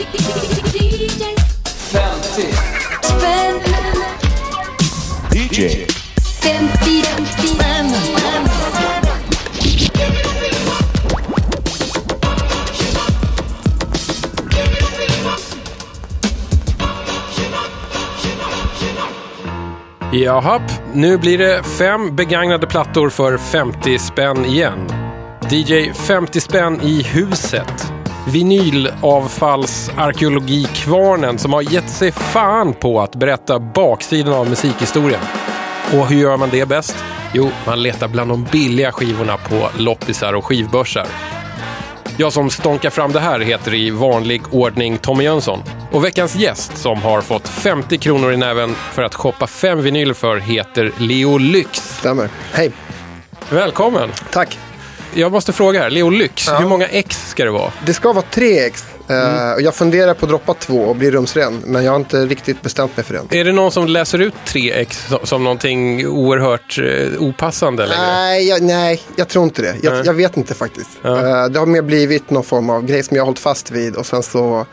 50 spänn, DJ 50 spänn, Jaha, nu blir det fem begagnade plattor för 50 spänn igen. DJ 50 spänn i huset. Vinylavfallsarkeologikvarnen som har gett sig fan på att berätta baksidan av musikhistorien. Och hur gör man det bäst? Jo, man letar bland de billiga skivorna på loppisar och skivbörsar. Jag som stånkar fram det här heter i vanlig ordning Tommy Jönsson. Och veckans gäst som har fått 50 kronor i näven för att shoppa fem vinyler för heter Leo Lyx. Stämmer. Hej. Välkommen! Tack. Jag måste fråga här, Leo Lyx, Ja. hur många ex ska det vara? Det ska vara tre ex. Eh, och jag funderar på att droppa två och bli rumsren. Men jag har inte riktigt bestämt mig för det. Är det någon som läser ut tre ex som- som någonting oerhört eh, opassande längre? Nej jag, nej, jag tror inte det. Jag, jag vet inte faktiskt. Eh, det har mer blivit någon form av grej som jag har hållit fast vid. Och sen så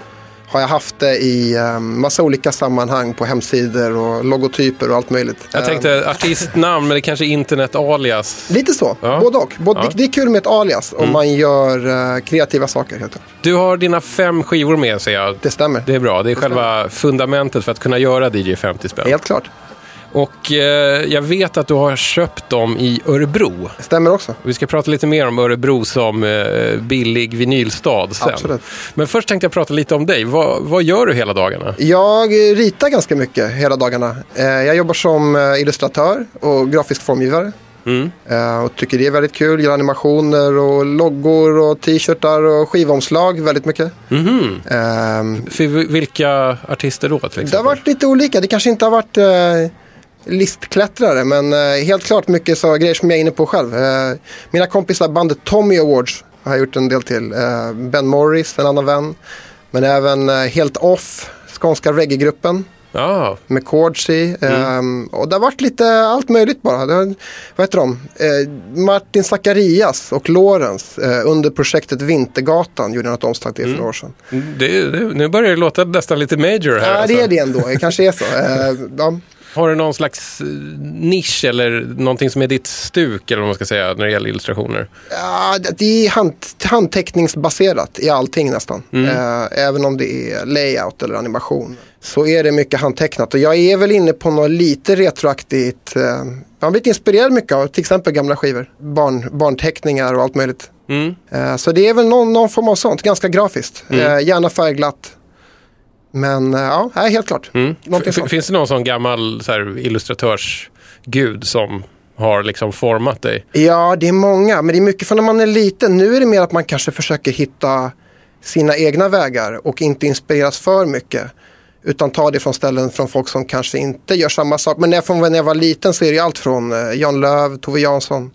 har jag haft det i eh, massa olika sammanhang på hemsidor och logotyper och allt möjligt. Jag tänkte artistnamn, men det kanske är internet-alias. Lite så, Ja. både och. Både, Ja. Mm. det, det är kul med ett alias om man gör eh, kreativa saker. Helt. Du har dina fem skivor med, ser jag. Det stämmer. Det är bra. Det är själva fundamentet för att kunna göra DJ 50 spänn. Helt klart. Och eh, jag vet att du har köpt dem i Örebro. Stämmer också. Vi ska prata lite mer om Örebro som eh, billig vinylstad sen. Absolut. Men först tänkte jag prata lite om dig. Vad, vad gör du hela dagarna? Jag ritar ganska mycket hela dagarna. Eh, Jag jobbar som eh, illustratör och grafisk formgivare. Mm. Eh, Och tycker det är väldigt kul. Gör animationer och loggor och t-shirtar och skivomslag väldigt mycket. Mhm. Ehm, För vi- vilka artister då till exempel? Det har varit lite olika. Det kanske inte har varit eh, listklättrare men eh, helt klart mycket så grejer som jag är inne på själv. Eh, mina kompisar bandet Tommy Awards har jag gjort en del till. Eh, ben Morris, en annan vän. Men även Helt Off, skånska reggae-gruppen Ja, med chords i. Ehm, och det har varit lite allt möjligt bara. Har, vad heter de? Eh, Martin Zacharias och Lorenz eh, under projektet Vintergatan gjorde något omslag till för några år sedan. det, det, nu börjar det låta nästan lite major här. Ja, alltså. det är det ändå. Det kanske är så. Eh, ja. Har du någon slags eh, nisch eller någonting som är ditt stuk eller vad man ska säga när det gäller illustrationer? Ja, det- är hand, handteckningsbaserat i allting nästan. Eh, även om det är layout eller animation. Så är det mycket handtecknat. Och jag är väl inne på något lite retroaktigt. Eh, jag har blivit inspirerad mycket av till exempel gamla skivor. Barn, barnteckningar och allt möjligt. Mm. Så det är väl någon, någon form av sånt. Ganska grafiskt. Eh, gärna färgglatt. Men eh, ja, helt klart. Mm. Finns det någon sån gammal så här, illustratörsgud som har liksom format dig? Ja, det är många, men det är mycket från när man är liten. Nu är det mer att man kanske försöker hitta sina egna vägar och inte inspireras för mycket. Utan ta det från ställen från folk som kanske inte gör samma sak. Men från när jag var liten så är det allt från eh, Jan Löv, Tove Jansson,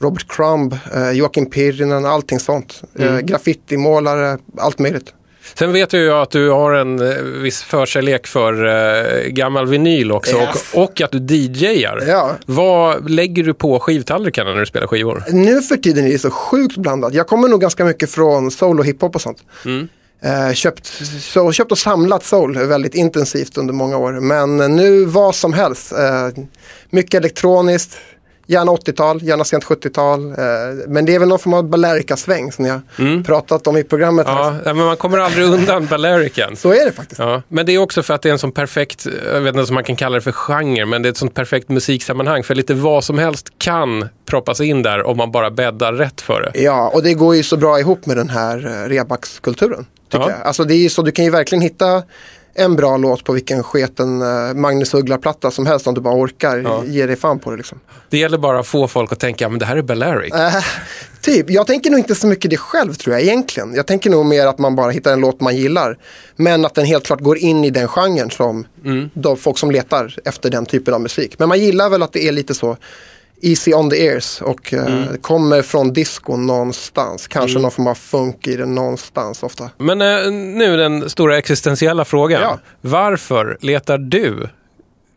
Robert Crumb, eh, Joakim Pirinen, allting sånt. Eh, graffitimålare, allt möjligt. Sen vet jag ju att du har en eh, viss förkärlek för eh, gammal vinyl också Yes. och, och att du DJar. Ja. Vad lägger du på skivtallrikarna när du spelar skivor? Nu för tiden är det så sjukt blandat. Jag kommer nog ganska mycket från soul och hiphop och sånt. Eh, köpt, så, köpt och samlat soul väldigt intensivt under många år. Men eh, nu vad som helst. Eh, mycket elektroniskt. Gärna 80-tal, gärna sent 70-tal. Eh, men det är väl någon form av Balearica-sväng som jag pratat om i programmet. Ja, men man kommer aldrig undan Balerican. Så är det faktiskt. Ja, men det är också för att det är en sån perfekt, jag vet inte om man kan kalla det för genre, men det är ett sånt perfekt musiksammanhang. För lite vad som helst kan proppas in där om man bara bäddar rätt för det. Ja, och det går ju så bra ihop med den här eh, rebackskulturen. Tycker Ja. jag. Alltså det är ju så, du kan ju verkligen hitta en bra låt på vilken sketen eh, Magnus Uggla-platta som helst om du bara orkar Ja. ge dig fan på det liksom. Det gäller bara att få folk att tänka, men det här är Balearic. Eh, typ, jag tänker nog inte så mycket det själv tror jag egentligen. Jag tänker nog mer att man bara hittar en låt man gillar. Men att den helt klart går in i den genren som de folk som letar efter den typen av musik. Men man gillar väl att det är lite så easy on the ears och eh, kommer från disco någonstans. Kanske någon form av funk i det någonstans ofta. Men eh, nu den stora existentiella frågan. Ja. Varför letar du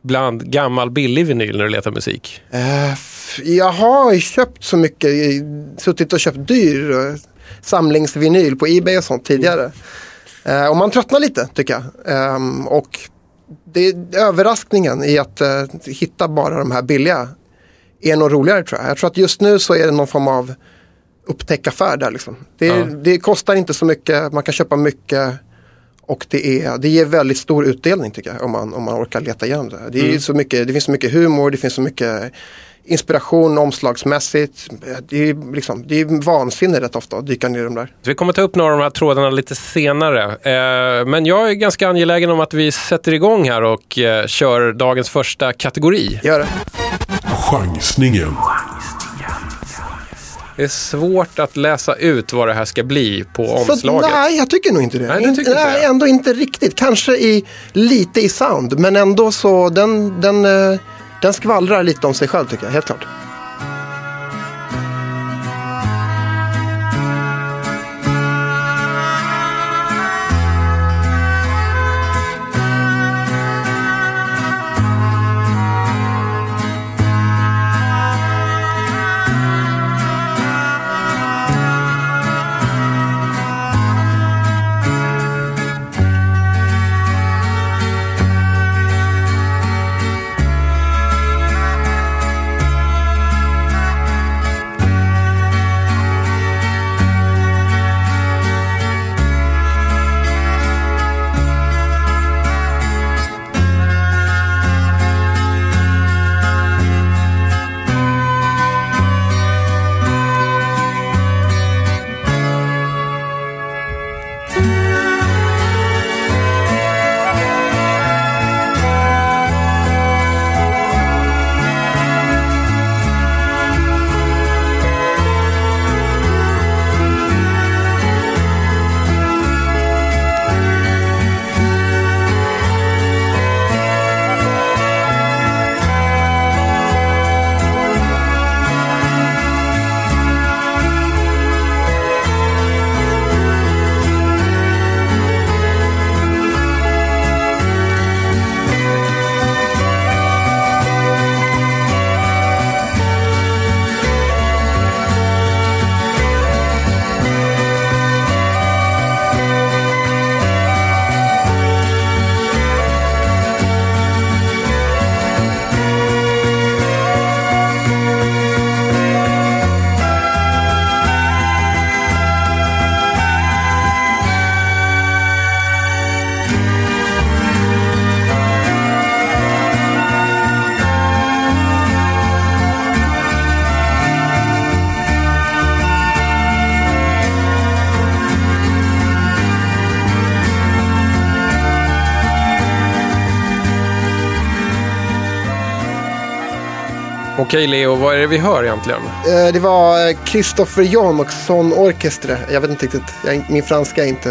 bland gammal billig vinyl när du letar musik? Eh, jag har köpt så mycket, eh, suttit och köpt dyr eh, samlingsvinyl på Ebay och sånt tidigare. Eh, och man tröttnar lite tycker jag. Ehm, och det är överraskningen i att eh, hitta bara de här billiga är nog roligare tror jag. Jag tror att just nu så är det någon form av upptäckaffär där liksom. Det, Ja. det kostar inte så mycket, man kan köpa mycket. Och det, är, det ger väldigt stor utdelning tycker jag om man, om man orkar leta igenom det. Det, är Mm. så mycket, det finns så mycket humor, det finns så mycket inspiration omslagsmässigt. Det är, liksom, det är vansinne rätt ofta att dyka ner i de där. Vi kommer ta upp några av de här trådarna lite senare. Eh, men jag är ganska angelägen om att vi sätter igång här och eh, kör dagens första kategori. Gör det. Chansningen. Det är svårt att läsa ut vad det här ska bli på Så, omslaget. nej, jag tycker nog inte det. Nej, In- inte nej, det? ändå inte riktigt. Kanske i, lite i sound, men ändå så den, den, eh, den skvallrar lite om sig själv tycker jag, helt klart. Okej Leo, vad är det vi hör egentligen? Eh, Det var eh, Christopher John och Son Orchestre. Jag vet inte riktigt, jag, min franska är inte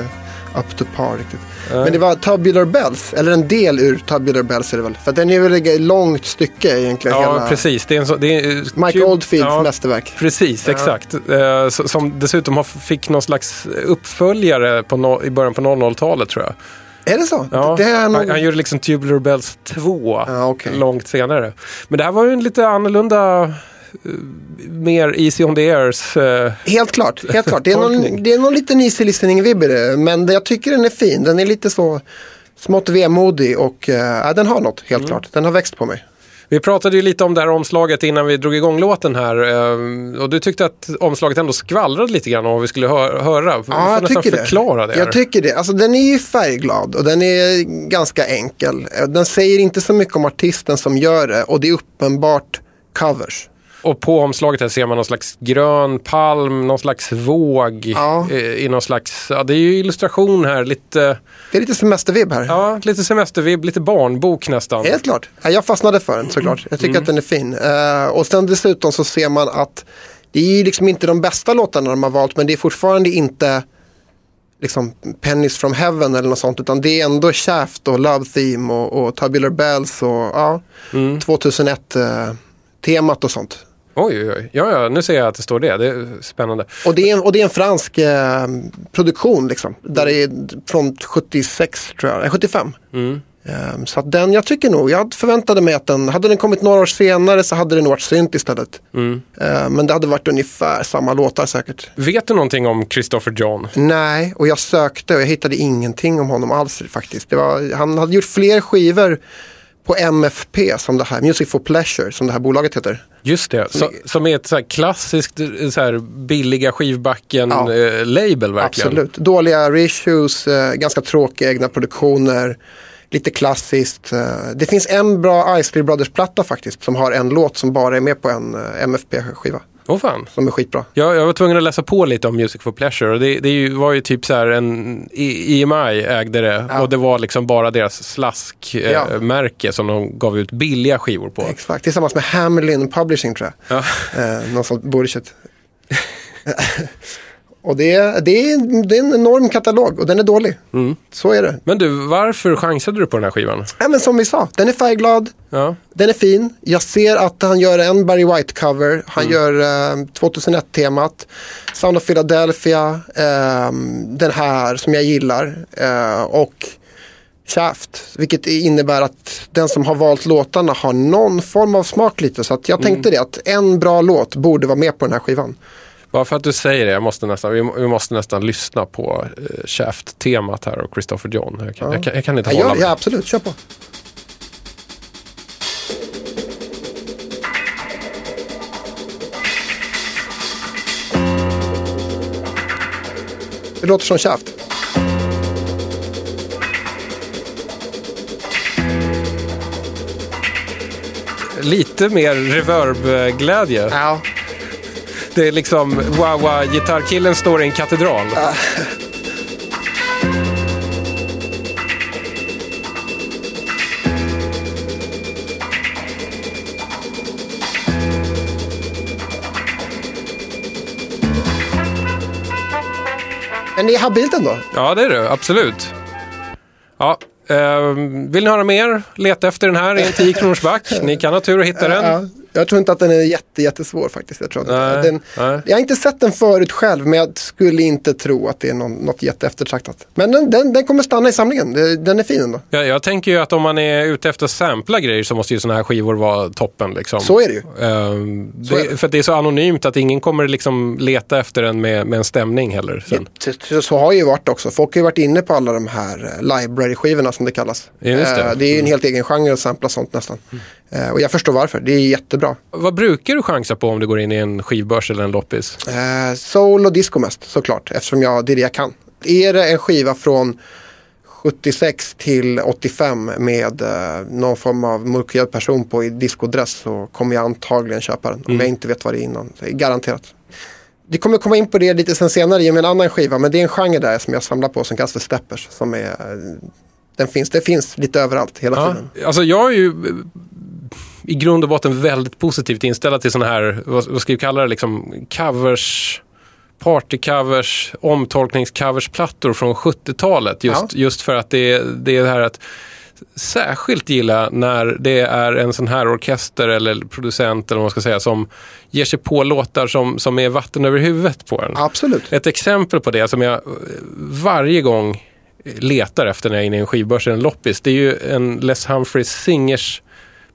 up to par riktigt. Men det var Tubular Bells, eller en del ur Tubular Bells är det väl. För den är väl ett långt stycke egentligen. Ja, hela precis. Det är en så, det är, eh, Mike Oldfields ja, mästerverk. Precis, exakt. Eh, så- som dessutom fick någon slags uppföljare no, i början på 00-talet tror jag. Är det så? Ja, Det är nog... han, han gjorde liksom Tubular Bells 2 Ja, okej. långt senare. Men det här var ju en lite annorlunda, eh, mer Easy on the Airs. eh, Helt klart, helt klart. Det är någon, det är någon liten easy listening-vibb. Men jag tycker den är fin. Den är lite så smått vemodig och uh, den har något, Mm. helt klart. Den har växt på mig. Vi pratade ju lite om det här omslaget innan vi drog igång låten här. eh, Och du tyckte att omslaget ändå skvallrade lite grann om vad vi skulle hö- höra. Ja, jag nästan tycker det. förklara det. här. Jag tycker det. Alltså den är ju färgglad och den är ganska enkel. Eh, Den säger inte så mycket om artisten som gör det och det är uppenbart covers. Och på omslaget här ser man någon slags grön palm, någon slags våg. Ja. eh, I någon slags, ja det är ju illustration här, lite, Det är lite semestervibb här. ja, lite semestervibb, lite barnbok nästan. Helt klart. Ja, Jag fastnade för den såklart. Jag tycker Mm. att den är fin. Eh, och sen dessutom så ser man att det är ju liksom inte de bästa låtarna de har valt men det är fortfarande inte liksom Pennies from Heaven eller något sånt utan det är ändå Shaft och Love Theme och, och Tubular Bells och ja, Mm. 2001 eh, temat och sånt. Oj, oj, oj. Ja, ja, nu ser jag att det står det. Det är spännande. Och det är, en- och det är en fransk eh, produktion liksom. Där det är från 76 tror jag, eh, 75. Ehm, Så att den, jag tycker nog, jag förväntade mig att den, hade den kommit några år senare så hade det nog varit synt istället. Mm. Ehm, Men det hade varit ungefär samma låtar säkert. Vet du någonting om Christopher John? Nej, och jag sökte och jag hittade ingenting om honom alls faktiskt. Var, han hade gjort fler skivor på MFP, som det här, Music for Pleasure, som det här bolaget heter. Just det, så, som är ett så klassiskt eh, så här billiga Ja. skivbacken-label verkligen. Absolut. Dåliga reissues, eh, ganska tråkiga egna produktioner, lite klassiskt. Eh, det finns en bra Isley Brothers-platta faktiskt, som har en låt som bara är med på en eh, MFP-skiva. Åh fan. Som är skitbra. Jag, jag var tvvungen att läsa på lite om Music for Pleasure. Och det, det var ju typ så här en I- EMI ägde det Ja. och det var liksom bara deras slaskmärke Ja. eh, märke som de gav ut billiga skivor på. Exakt, tillsammans med Hamelin Publishing tror jag. Ja. Eh, någon sån bullshit. och det är, det, är, det är en enorm katalog och den är dålig. Mm. Så är det. Men du, varför chansade du på den här skivan? Ja, men som vi sa, den är färgglad, Ja. den är fin. Jag ser att han gör en Barry White-cover. Han gör eh, 2001-temat. Sound of Philadelphia. Eh, den här som jag gillar. Eh, och Shaft. Vilket innebär att den som har valt låtarna har någon form av smak lite. Så jag tänkte det att en bra låt borde vara med på den här skivan. Bara för att du säger det, jag måste nästan, vi, måste nästan lyssna på Shaft-temat här och Christopher John. Jag kan, jag kan, jag kan inte Ja, hålla ja, ja, absolut, kör på. Det låter som Shaft. Lite mer reverb-glädje. Ja, Det är liksom, wow, gitarrkillen står i en katedral. men det är habilt ändå. Ja, det är det. Absolut. Ja, ehm, vill ni höra mer? Leta efter den här i en 10 kronors back. Ni kan ha tur att hitta den. Ja, jag tror inte att den är jätte, jättesvår faktiskt. Jag, tror att Nej, den, nej. jag har inte sett den förut själv men jag skulle inte tro att det är någon, något jätteeftertraktat. Men den, den, den kommer stanna i samlingen. Den är fin ändå. Jag, jag tänker ju att om man är ute efter att sampla grejer så måste ju sådana här skivor vara toppen. Liksom. Så är det ju. Ehm, är det, för det är så anonymt att ingen kommer liksom leta efter den med, med en stämning heller. Sen. Så, så, har ju varit också. Folk har ju varit inne på alla de här eh, library-skivorna som det kallas. Ja, just det. Mm. Eh, det är ju en helt egen genre att sampla sånt nästan. Eh, och jag förstår varför. Det är jättebra. Vad brukar du chansa på om du går in i en skivbörs eller en loppis? Eh, soul och disco mest såklart. Eftersom jag, det är det jag kan. Är det en skiva från 76 till 85 med eh, någon form av mörkhyad person på i discodress så kommer jag antagligen köpa den. Om jag inte vet vad det är innan. Det är garanterat. Vi kommer komma in på det lite sen senare i en annan skiva. Men det är en genre där som jag samlar på som kallas för steppers. Som är, eh, den finns, det finns lite överallt hela Ja, tiden. alltså jag är ju eh, i grund och botten väldigt positivt inställd till sådana här, vad, vad ska vi kalla det, liksom covers, partycovers, omtolkningscoversplattor från 70-talet. Just, Ja. just för att det, det är det här att särskilt gilla när det är en sån här orkester eller producent eller vad man ska säga som ger sig på låtar som, som är vatten över huvudet på en. Absolut. Ett exempel på det som jag eh, varje gång letar efter när jag är inne i en skivbörs eller en loppis. Det är ju en Les Humphreys Singers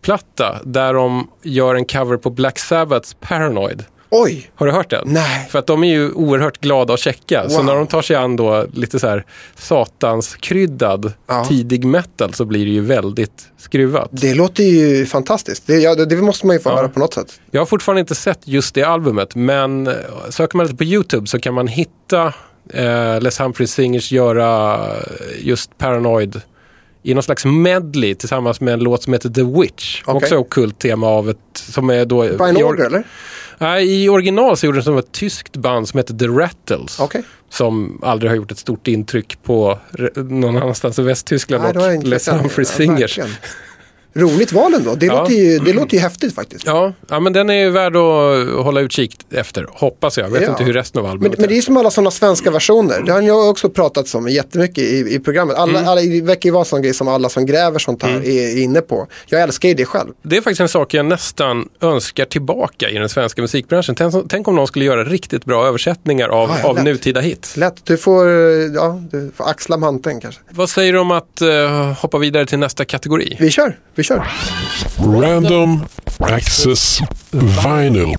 platta där de gör en cover på Black Sabbaths Paranoid. Oj! Har du hört den? Nej. För att de är ju oerhört glada och. Så Wow. när de tar sig an då lite så här satanskryddad Ja. tidig metal så blir det ju väldigt skruvat. Det låter ju fantastiskt. Det, ja, det, måste man ju få Ja. höra på något sätt. Jag har fortfarande inte sett just det albumet, men eh, söker man lite på YouTube så kan man hitta eh, Les Humphreys Singers göra just Paranoid i någon slags medley tillsammans med en låt som heter The Witch. Okej. Också ockult tema av ett, som är då... Brian i, Auger eller? Nej, I original så gjorde den som ett tyskt band som heter The Rattles. Okej. Som aldrig har gjort ett stort intryck på någon annanstans i Västtyskland Nej, och Les. Humphreys verkligen. Roligt val ändå. Det, Ja. låter ju, det låter ju häftigt faktiskt. Ja, ja, men den är ju värd att hålla utkik efter, hoppas jag. Jag vet Ja. inte hur resten av albumet men det är som alla sådana svenska versioner. Det har jag också pratat om jättemycket i, i programmet. Alla, Mm. alla, det verkar ju vara sån grej som alla som gräver sånt här är, är inne på. Jag älskar ju det själv. Det är faktiskt en sak jag nästan önskar tillbaka i den svenska musikbranschen. Tänk, tänk om någon skulle göra riktigt bra översättningar av, Ja, ja, av lätt. nutida hits. Lätt, du får, ja, du får axla manteln kanske. Vad säger du om att eh, hoppa vidare till nästa kategori? Vi kör, vi kör. Random Access Vinyl.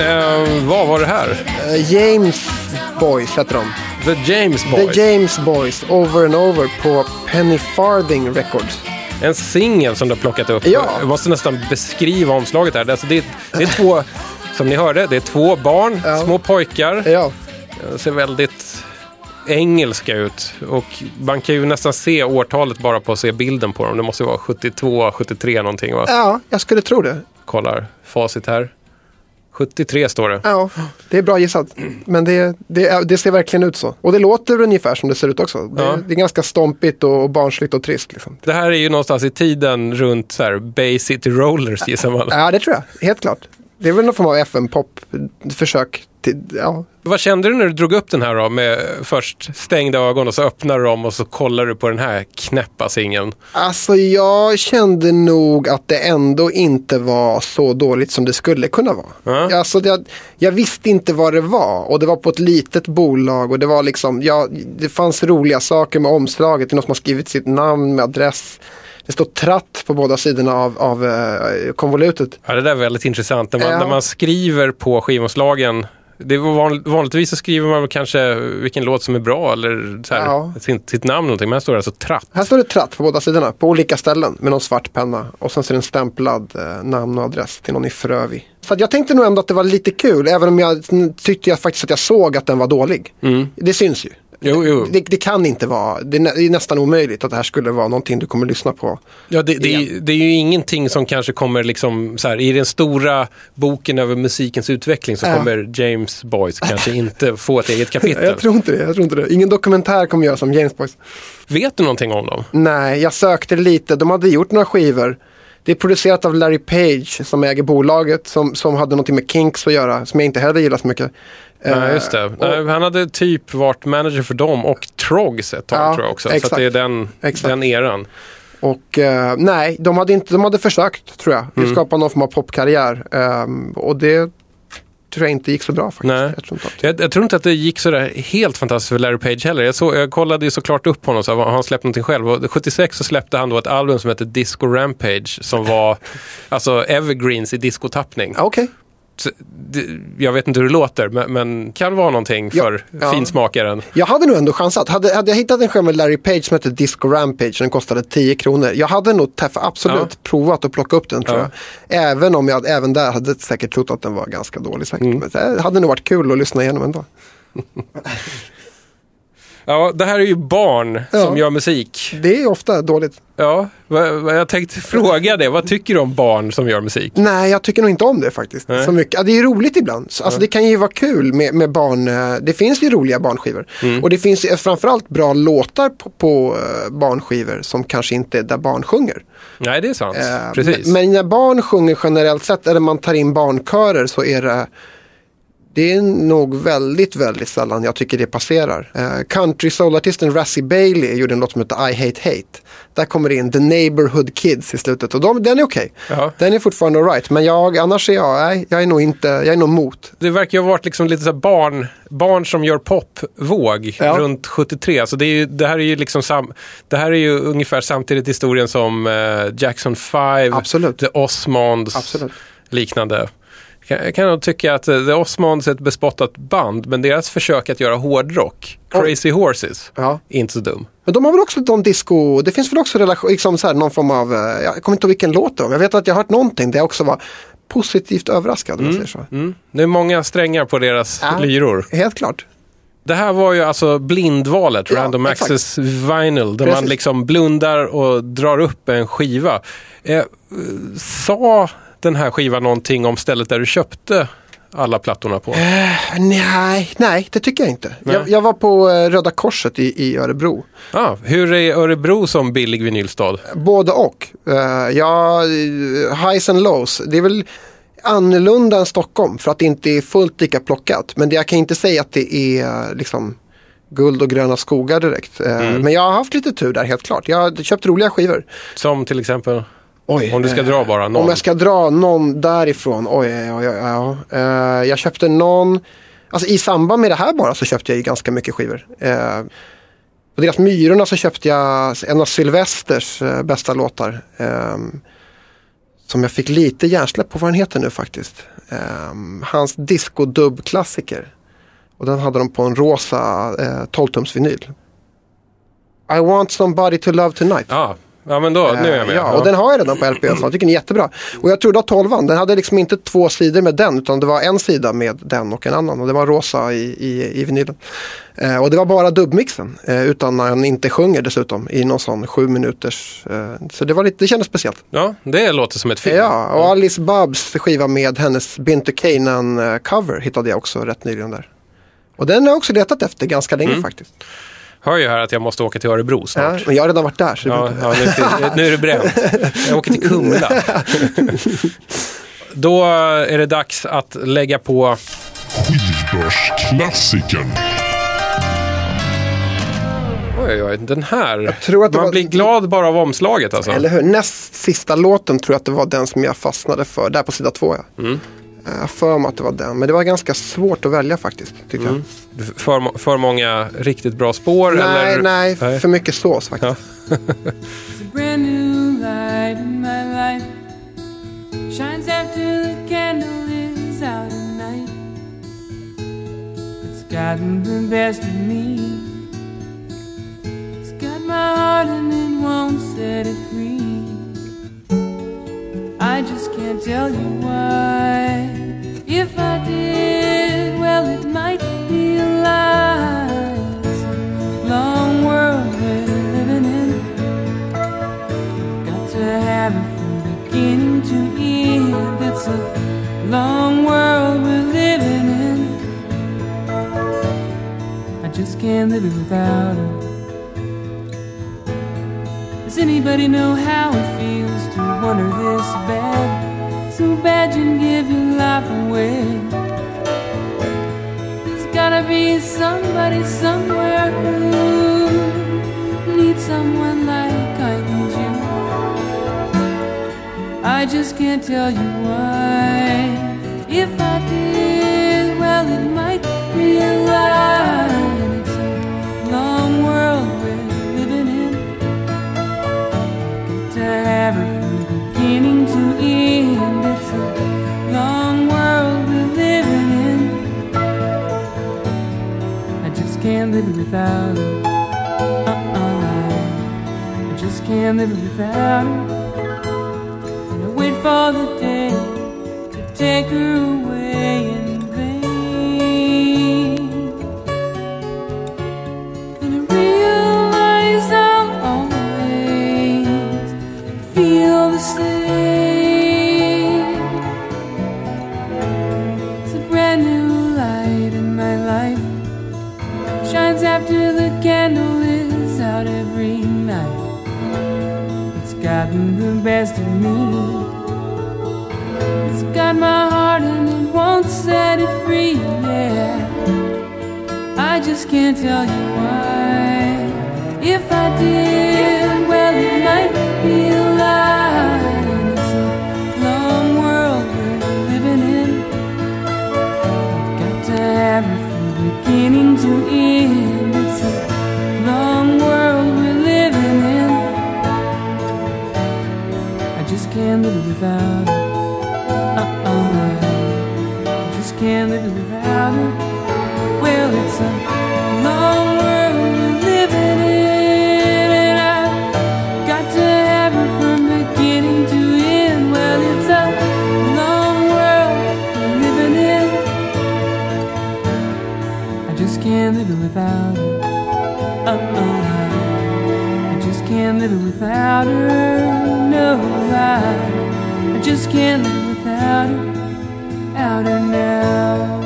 Eh, vad var det här? Eh, James Boys heter de. The James Boys. The James Boys, Over and Over på Penny Farthing Records. En singel som du har plockat upp. Ja. Jag måste nästan beskriva omslaget här. Alltså det, det är två, som ni hörde, det är två barn, Ja. små pojkar. Ja, De ser väldigt engelska ut. Och man kan ju nästan se årtalet bara på att se bilden på dem. Det måste vara 72, 73 någonting va? ja jag skulle tro det. Kollar facit här. 73 står det. Ja, det är bra gissat. Men det, det, det ser verkligen ut så. Och det låter ungefär som det ser ut också. Det, Ja. det är ganska stompigt och, och barnsligt och trist. Liksom. Det här är ju någonstans i tiden runt så här Bay City Rollers gissar man. Ja, det tror jag. Helt klart. Det är väl någon form av FM-pop-försök. Till, ja. Vad kände du när du drog upp den här då? Med först stängda ögon och så öppnar du dem och så kollar du på den här knäppa singeln. Alltså jag kände nog att det ändå inte var så dåligt som det skulle kunna vara. Ja. Alltså det, jag visste inte vad det var och det var på ett litet bolag och det var liksom, ja, det fanns roliga saker med omslaget. Det är någon som har skrivit sitt namn med adress. Det står tratt på båda sidorna av, av eh, konvolutet. Ja, det där är väldigt intressant. När man, Ja. när man skriver på skivomslagen. Det var van, vanligtvis så skriver man kanske vilken låt som är bra eller så här, Ja. sitt, sitt namn någonting. Men här står det alltså tratt. Här står det tratt på båda sidorna, på olika ställen med någon svart penna. Och sen så är det en stämplad eh, namn och adress till någon i Frövi. Så jag tänkte nog ändå att det var lite kul, även om jag mm, tyckte jag faktiskt att jag såg att den var dålig. Det syns ju. Jo, jo. Det, det kan inte vara, det är, nästan omöjligt att det här skulle vara någonting du kommer lyssna på. Ja, det, det, är, ju- det är ju ingenting som kanske kommer liksom så här, i den stora boken över musikens utveckling så Ja. kommer James Boys kanske inte få ett eget kapitel. Jag tror inte det, jag tror inte det. Ingen dokumentär kommer göras om James Boys. Vet du någonting om dem? Nej, jag sökte lite. De hade gjort några skivor. Det är producerat av Larry Page som äger bolaget som, som hade någonting med Kinks att göra som jag inte heller gillar så mycket. Nej, Eh, just det. och- han hade typ varit manager för dem och Trogs ett tag Ja, tror jag också. Så exakt. att det är den, Exakt. den eran. Och eh, nej, de hade, inte, de hade försökt tror jag. Mm. Skapa någon form av popkarriär. Ehm, och det tror jag inte gick så bra faktiskt. Nej. Jag tror inte att... Jag, jag tror inte att det gick så där helt fantastiskt för Larry Page heller. Jag, så, jag kollade ju såklart upp honom, så har han släppt någonting själv. Och 76 så släppte han då ett album som heter Disco Rampage som var alltså evergreens i discotappning. Ja, Jag vet inte hur det låter, men, men kan vara någonting Ja, för ja. finsmakaren. Jag hade nog ändå chansat. Hade, hade jag hittat en skiva med Larry Page som hette Disco Rampage, den kostade 10 kronor. Jag hade nog absolut Ja. provat att plocka upp den tror Ja. jag. Även om jag även där hade säkert trott att den var ganska dålig. Säkert. Mm. Men det hade nog varit kul att lyssna igenom ändå. Ja, det här är ju barn Ja. som gör musik. Det är ofta dåligt. Ja, jag tänkte fråga det. Vad tycker du om barn som gör musik? Nej, jag tycker nog inte om det faktiskt. Nej. Så mycket. Ja, det är roligt ibland. Så, Alltså, Det kan ju vara kul med, med barn. eh, Det finns ju roliga barnskivor. Mm. Och det finns framförallt bra låtar på, på eh, barnskivor som kanske inte är där barn sjunger. Nej, det är sant. Eh, Precis. Men, men när barn sjunger generellt sett, eller man tar in barnkörer så är det det är nog väldigt, väldigt sällan jag tycker det passerar. Uh, country soulartisten Razzie Bailey gjorde en låt som heter I Hate Hate. Där kommer det in The Neighborhood Kids i slutet och de, den är okej. Ja. Den är fortfarande alright. Men jag, annars är jag, nej, jag är nog inte, jag är nog mot. Det verkar ju ha varit liksom lite så barn, barn som gör popvåg Ja. runt 73. Så det, är ju, det här är ju liksom sam, det här är ju ungefär samtidigt historien som eh, Jackson 5, Absolut. The Osmonds, Absolut. liknande. Jag kan- nog tycka att eh, The Osmonds är ett bespottat band, men deras försök att göra hårdrock, Crazy Horses, Ja. inte så dum. Men de har väl också någon disco, det finns väl också relation, liksom så här, någon form av, eh, jag kommer inte ihåg vilken låt det var, jag vet att jag har hört någonting där jag också var positivt överraskad säger så. Mm. Det är många strängar på deras Ja. lyror. Helt klart. Det här var ju alltså blindvalet, Ja, Random exakt. Access Vinyl, där Precis. man liksom blundar och drar upp en skiva. Eh, sa den här skivan någonting om stället där du köpte alla plattorna på? Nej, nej, det tycker jag inte. Jag, jag var på eh, Röda Korset i, i Örebro. Ah, hur är Örebro som billig vinylstad? Både och. Uh, ja, highs and lows. Det är väl annorlunda än Stockholm för att det inte är fullt lika plockat. Men det, jag kan inte säga att det är liksom guld och gröna skogar direkt. Mm. Men jag har haft lite tur där helt klart. Jag har köpt roliga skivor. Som till exempel? Oj, Om du ska eh, dra bara någon. Om jag ska dra någon därifrån. Oj, oj, oj, oj, ja. Eh, jag köpte någon. Alltså i samband med det här bara så köpte jag ju ganska mycket skivor. Eh, på deras Myrorna så köpte jag en av Sylvesters bästa låtar. Eh, som jag fick lite hjärnsläpp på vad den heter nu faktiskt. Eh, hans disco-dubb-klassiker. Och den hade de på en rosa eh, 12-tums vinyl. I want somebody to love tonight. Ja, ja men då, nu är jag med. Eh, Ja, och den har jag redan på LP. Så jag tycker den är jättebra. Och jag trodde att 12 den hade liksom inte två sidor med den. Utan det var en sida med den och en annan. Och det var rosa i, i, i vinylen. Eh, och det var bara dubbmixen. Eh, utan när han inte sjunger dessutom. I någon sån sju minuters. Eh, så det, var lite, det kändes speciellt. Ja, det låter som ett film. Ja, och Alice Babs skiva med hennes Binter Kanan eh, cover hittade jag också rätt nyligen där. Och den har jag också letat efter ganska länge faktiskt. Hör ju här att jag måste åka till Örebro Ja, snart. men jag har redan varit där. Så Ja, ja nu, nu är det bränt. Jag åker till Kumla. Då är det dags att lägga på Skivbörsklassikern. Oj, oj, den här. tror att det Man var- blir glad bara av omslaget alltså. Eller hur? Näst sista låten tror jag att det var den som jag fastnade för. Där på sida två ja. Mm. Jag har för mig att det var den. Men det var ganska svårt att välja faktiskt. Tyckte Mm. För, må- för många riktigt bra spår? jag. Nej, eller? nej, för mycket sås faktiskt. Ja. It's got my heart and it won't set it free. I just can't tell you why. If I did, well, it might be a lie. Long world we're living in. Got to have it from beginning to end. It's a long world we're living in. I just can't live it without her. Does anybody know how it feels to wonder this bad? So bad you'd give your life away. There's gotta be somebody somewhere who needs someone like I need you. I just can't tell you why. If I did, well, it might be Uh-uh. I just can't live without her. And I wait for the day to take her away best of me. It's got my heart and it won't set it free. Yeah, I just can't tell you why. If I did, without her. Uh-uh. I just can't live without her. Well, it's a long world we're living in, and I've got to have her from beginning to end. Well, it's a long world we're living in. I just can't live without her. Uh-uh. I just can't live without her. No, I just can't live without her. Out her now.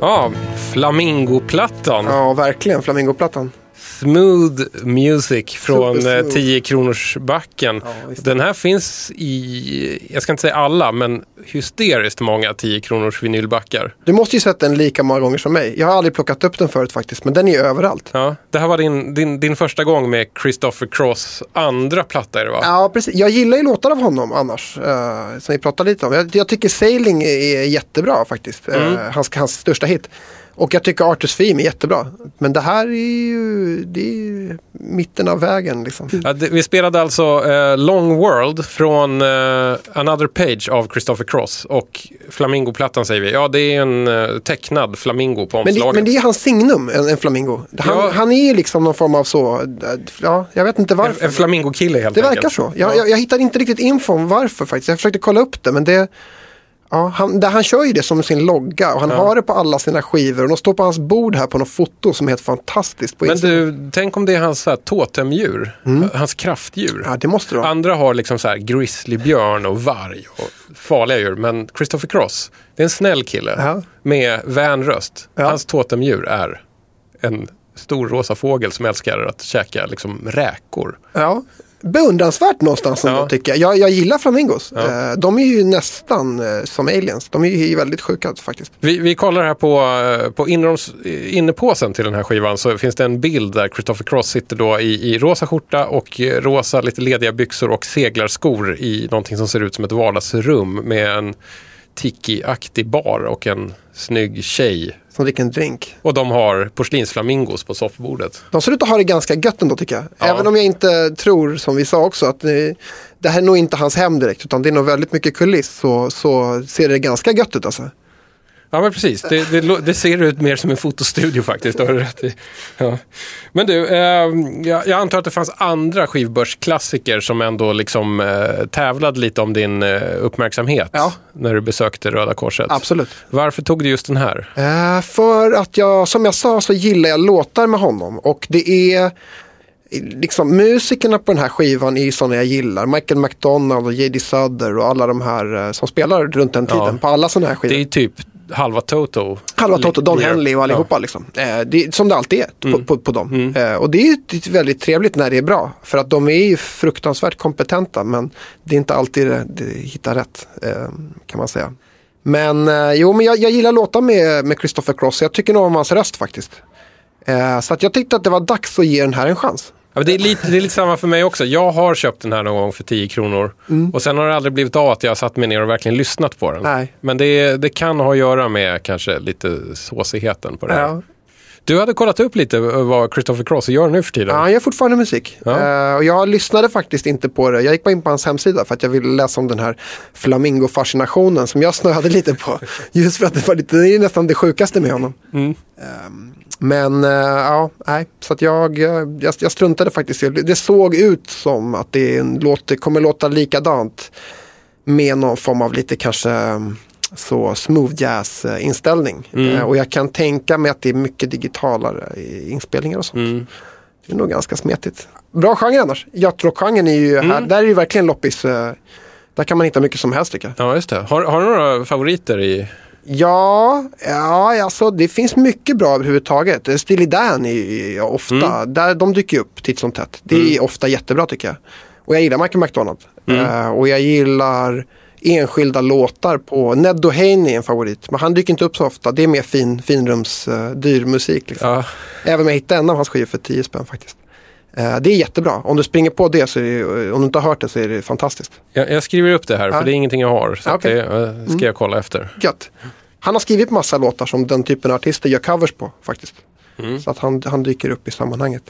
Ja, Flamingoplattan. Ja, verkligen. Flamingoplattan. Smooth Music från Super eh, smooth. 10 kronors backen. Ja. Den här finns i, jag ska inte säga alla, men hysteriskt många 10 kronors vinylbackar. Du måste ju sett den lika många gånger som mig. Jag har aldrig plockat upp den förut faktiskt, men den är ju överallt. Ja, det här var din, din, din första gång med Christopher Cross andra platta är det va? Ja, precis. Jag gillar ju låtar av honom annars, eh, som vi pratade lite om. Jag, jag tycker Sailing är jättebra faktiskt. Eh, hans, hans största hit. Och jag tycker Artus Theme är jättebra. Men det här är ju, det är ju mitten av vägen liksom. Ja, det, vi spelade alltså eh, Long World från eh, Another Page av Christopher Cross. Och Flamingoplattan säger vi. Ja, det är en eh, tecknad flamingo på Men det, omslaget. men det är hans signum, en, en flamingo. Han, Ja. han är ju liksom någon form av så, ja, jag vet inte en, varför. en flamingokille helt Det enkelt. verkar så. Jag, jag, jag hittar inte riktigt info om varför faktiskt. Jag försökte kolla upp det men det Ja, han, han kör ju det som sin logga och han har det på alla sina skivor och de står på hans bord här på något foto som är helt fantastiskt på Men Instagram. du, tänk om det är hans så här, totemdjur. Hans kraftdjur. Mm. Ja, det måste det vara. Andra har liksom så här grizzlybjörn och varg och farliga djur. Men Christopher Cross, det är en snäll kille Ja. med vän röst. Ja. Hans totemdjur är en stor rosa fågel som älskar att käka liksom räkor. Ja. Beundransvärt någonstans Ja. ändå tycker jag. jag. Jag gillar flamingos. Eh, De är ju nästan eh, som aliens. De är ju väldigt sjuka faktiskt. Vi, vi kollar här på, eh, på inneroms, innepåsen till den här skivan så finns det en bild där Christopher Cross sitter då i, i rosa skjorta och rosa lite lediga byxor och seglarskor i någonting som ser ut som ett vardagsrum med en tiki-aktig bar och en snygg tjej. Som dricker en drink. Och de har porslinsflamingos på soffbordet. De ser ut att ha det ganska gött ändå tycker jag. Ja. Även om jag inte tror, som vi sa också, att det här är nog inte hans hem direkt. Utan det är nog väldigt mycket kuliss. Så, så ser det ganska gött ut alltså. Ja men precis, det, det, det ser ut mer som en fotostudio faktiskt. Har du rätt i. Ja. Men du, eh, jag, jag antar att det fanns andra skivbörsklassiker som ändå liksom eh, tävlade lite om din eh, uppmärksamhet Ja. när du besökte Röda Korset. Absolut. Varför tog du just den här? Eh, för att jag, som jag sa, så gillar jag låtar med honom. Och det är liksom musikerna på den här skivan är ju sådana jag gillar. Michael McDonald och J.D. Sudder och alla de här eh, som spelar runt den tiden Ja. på alla sådana här skivor. Det är typ halva Toto. Halva Toto, Don. Henley och allihopa liksom. Eh, det, som det alltid är på, på, på dem. Eh, och det är ju t- väldigt trevligt när det är bra. För att de är ju fruktansvärt kompetenta men det är inte alltid det, det hittar rätt. Eh, kan man säga. Men eh, jo, men jag, jag gillar låtar med, med Christopher Cross. Jag tycker nog om hans röst faktiskt. Eh, så att jag tyckte att det var dags att ge den här en chans. Ja, det, är lite, det är lite samma för mig också. Jag har köpt den här någon gång för 10 kronor. Och sen har det aldrig blivit av att jag har satt mig ner och verkligen lyssnat på den. Nej. Men det, det kan ha att göra med kanske lite såsigheten på det här. Ja. Du hade kollat upp lite vad Christopher Cross gör nu för tiden. Ja, han gör fortfarande musik. Ja. Eh, och jag lyssnade faktiskt inte på det. Jag gick bara in på hans hemsida för att jag ville läsa om den här flamingo-fascinationen som jag snöade lite på. Just för att det var lite, det är nästan det sjukaste med honom. Mm. Ehm, men eh, ja, nej. Så att jag, eh, jag, jag struntade faktiskt det. Såg ut som att det, är en låt, det kommer låta likadant med någon form av lite kanske mm, så smooth jazz eh, inställning. Mm. Och jag kan tänka mig att det är mycket digitalare inspelningar och sånt. Mm. Det är nog ganska smetigt. Bra genre annars. Yachtrock-genren är ju Mm. här, där är ju verkligen loppis. Där kan man hitta mycket som helst tycker jag. Ja, just det. Har, har du några favoriter i... Ja, ja alltså det finns mycket bra överhuvudtaget. Steely Dan är ofta, där, de dyker upp titt som tätt. Det är ofta jättebra tycker jag. Och jag gillar Michael McDonald. Eh, och jag gillar enskilda låtar på, Ned Doheny är en favorit. Men han dyker inte upp så ofta. Det är mer fin, finrums, uh, dyr musik. Liksom. Ja, Även om jag hittade en av hans skivor för 10 spänn faktiskt. Eh, det är jättebra. Om du springer på det, så det, om du inte har hört det så är det fantastiskt. jag, jag skriver upp det här, Ja. för det är ingenting jag har. Så Ja, att okej. det eh, ska jag kolla efter. Gött. Han har skrivit massa låtar som den typen av artister gör covers på faktiskt. Så att han, han dyker upp i sammanhanget.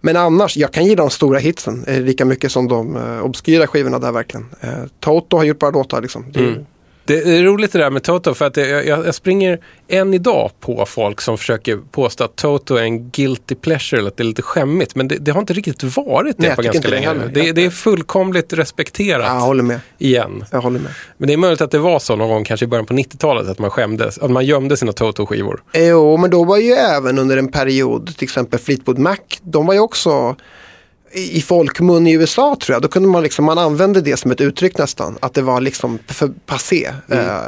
Men annars, jag kan gilla de stora hitsen eh, lika mycket som de eh, obskyra skivorna där verkligen. Eh, Toto har gjort bra låtar liksom. Det, är- Det är roligt det där med Toto för att det, jag, jag springer än idag på folk som försöker påstå att Toto är en guilty pleasure eller att det är lite skämmigt. Men det, det har inte riktigt varit det Nej, på ganska det länge. heller. Det, det är fullkomligt respekterat Ja, jag håller med. igen. Jag håller med. Men det är möjligt att det var så någon gång kanske i början på 90-talet att man skämdes, att man gömde sina Toto-skivor. Jo, men då var ju även under en period, till exempel Fleetwood Mac, de var ju också i folkmun i USA tror jag, då kunde man liksom, man använde det som ett uttryck nästan, att det var liksom för passé. Eh,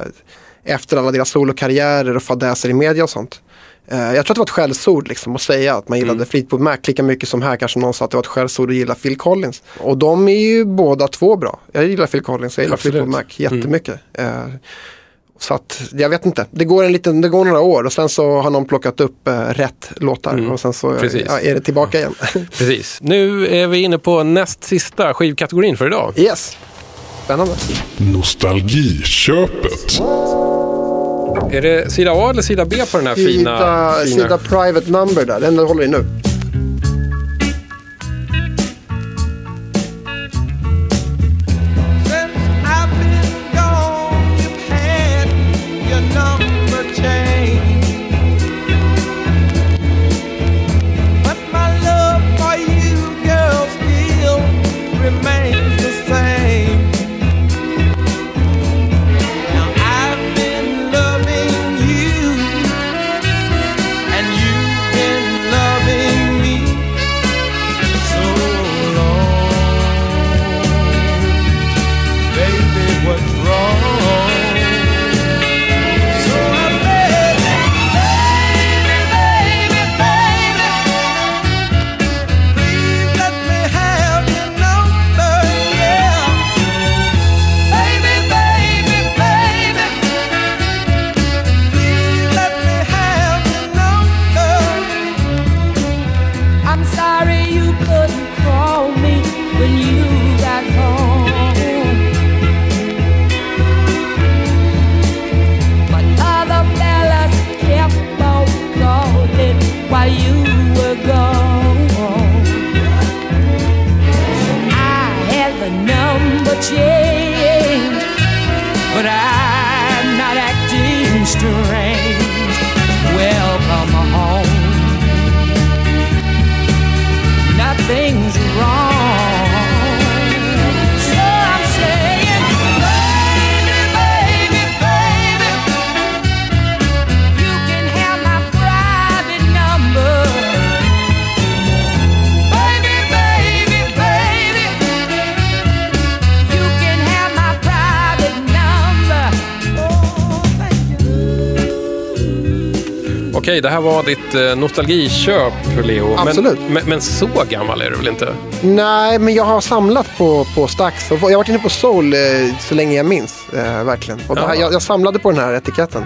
efter alla deras solokarriärer och fadäser i media och sånt. Eh, jag tror att det var ett skällsord liksom att säga att man gillade Fleetwood Mac lika mycket som här kanske någon sa att det var ett skällsord att gilla Phil Collins. Och de är ju båda två bra. Jag gillar Phil Collins, jag gillar Absolut. Fleetwood Mac jättemycket. Eh, så att jag vet inte, det går, en liten, det går några år och sen så har någon plockat upp eh, rätt låtar och sen så Mm. Precis. ja, är det tillbaka igen. Precis. Nu är vi inne på näst sista skivkategorin för idag. yes, spännande. Nostalgiköpet. Är det sida A eller sida B på den här fina... Sida, fina... sida private number där, den håller i nu. Det här var ditt eh, nostalgiköp, Leo. Absolut. Men, men, men så gammal är du väl inte? Nej, men jag har samlat på, på Stax. Och jag har varit inne på Soul eh, så länge jag minns. Eh, verkligen. Och här, Ja. jag, jag samlade på den här etiketten.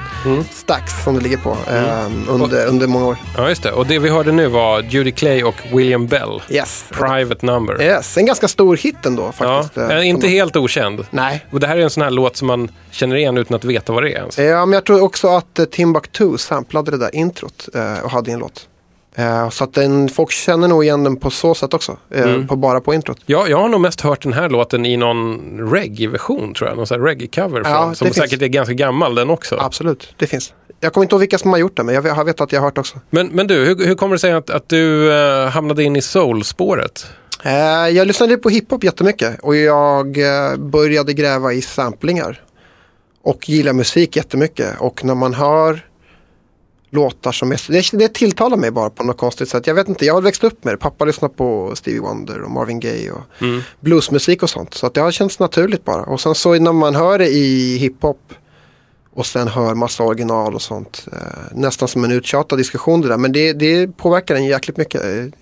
Stax som det ligger på. Eh, under, under många år. Ja, just det. Och det vi hörde nu var Judy Clay och William Bell. Yes. Private Number. yes. En ganska stor hit ändå Ja, faktiskt. eh, eh, inte som- helt okänd. Nej. Och det här är en sån här låt som man känner igen utan att veta vad det är ens. Ja, men jag tror också att Timbuktu samplade det där introt och hade i en låt. Eh, så att den, folk känner nog igen den på så sätt också. Eh, Mm. på, bara på introt. Ja, jag har nog mest hört den här låten i någon reggae-version tror jag. Någon reggae-cover. Ja, som finns. säkert är ganska gammal den också. Absolut, det finns. Jag kommer inte ihåg vilka som har gjort det, men jag, jag vet att jag har hört också. Men, men du, hur, hur kommer det sig att, att du eh, hamnade in i soul-spåret? Jag lyssnade på hiphop jättemycket och jag började gräva i samplingar. Och gillar musik jättemycket. Och när man hör låtar som är... Det, det tilltalar mig bara på något konstigt sätt. Jag vet inte, jag har växt upp med det. Pappa lyssnar på Stevie Wonder och Marvin Gaye och bluesmusik och sånt. Så att det har känts naturligt bara. Och sen så när man hör det i hiphop och sen hör massa original och sånt. Eh, nästan som en uttjatad diskussion det där. Men det, det påverkar en jäkligt mycket. Jag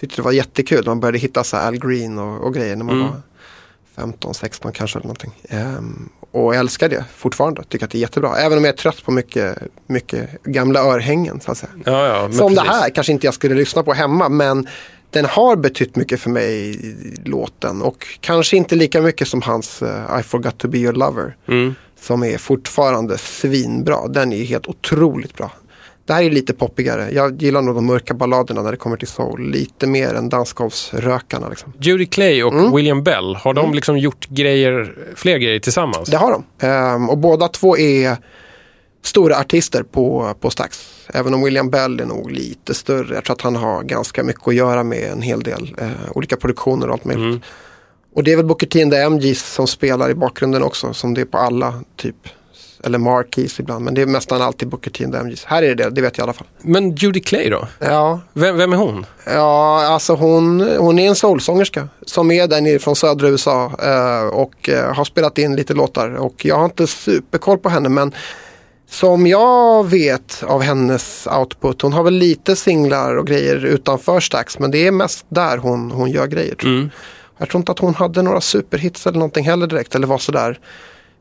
tyckte det var jättekul. Man började hitta så här Al Green och, och grejer när man Mm. var 15, 16 kanske eller någonting. Ehm, och älskar det fortfarande. Tycker att det är jättebra. Även om jag är trött på mycket, mycket gamla örhängen så att säga. Ja, ja, Som det precis. här kanske inte jag skulle lyssna på hemma men den har betytt mycket för mig låten och kanske inte lika mycket som hans eh, I forgot to be your lover. Mm. Som är fortfarande svinbra. Den är helt otroligt bra. Det här är lite poppigare. Jag gillar nog de mörka balladerna när det kommer till soul. Lite mer än dansgolvsrökarna. Liksom. Judy Clay och Mm. William Bell, har de liksom gjort grejer, fler grejer tillsammans? Det har de. Ehm, och båda två är stora artister på, på Stax. Även om William Bell är nog lite större. Jag tror att han har ganska mycket att göra med en hel del eh, olika produktioner och allt möjligt. Mm. Och det är väl Booker T and the MGs som spelar i bakgrunden också. Som det är på alla typ. Eller Marquis ibland. Men det är nästan alltid Booker T and the MGs. Här är det det, det vet jag i alla fall. Men Judy Clay då? Ja, Vem, vem är hon? Ja, alltså hon, hon är en soulsångerska som är där nere från södra USA eh, och eh, har spelat in lite låtar. Och jag har inte superkoll på henne men som jag vet av hennes output, hon har väl lite singlar och grejer utanför Stax men det är mest där hon, hon gör grejer. Tror jag. Mm. jag tror inte att hon hade några superhits eller någonting heller direkt eller var sådär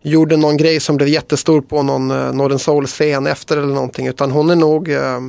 gjorde någon grej som blev jättestor på någon uh, Northern Soul-scen efter eller någonting. Utan hon är nog, eh,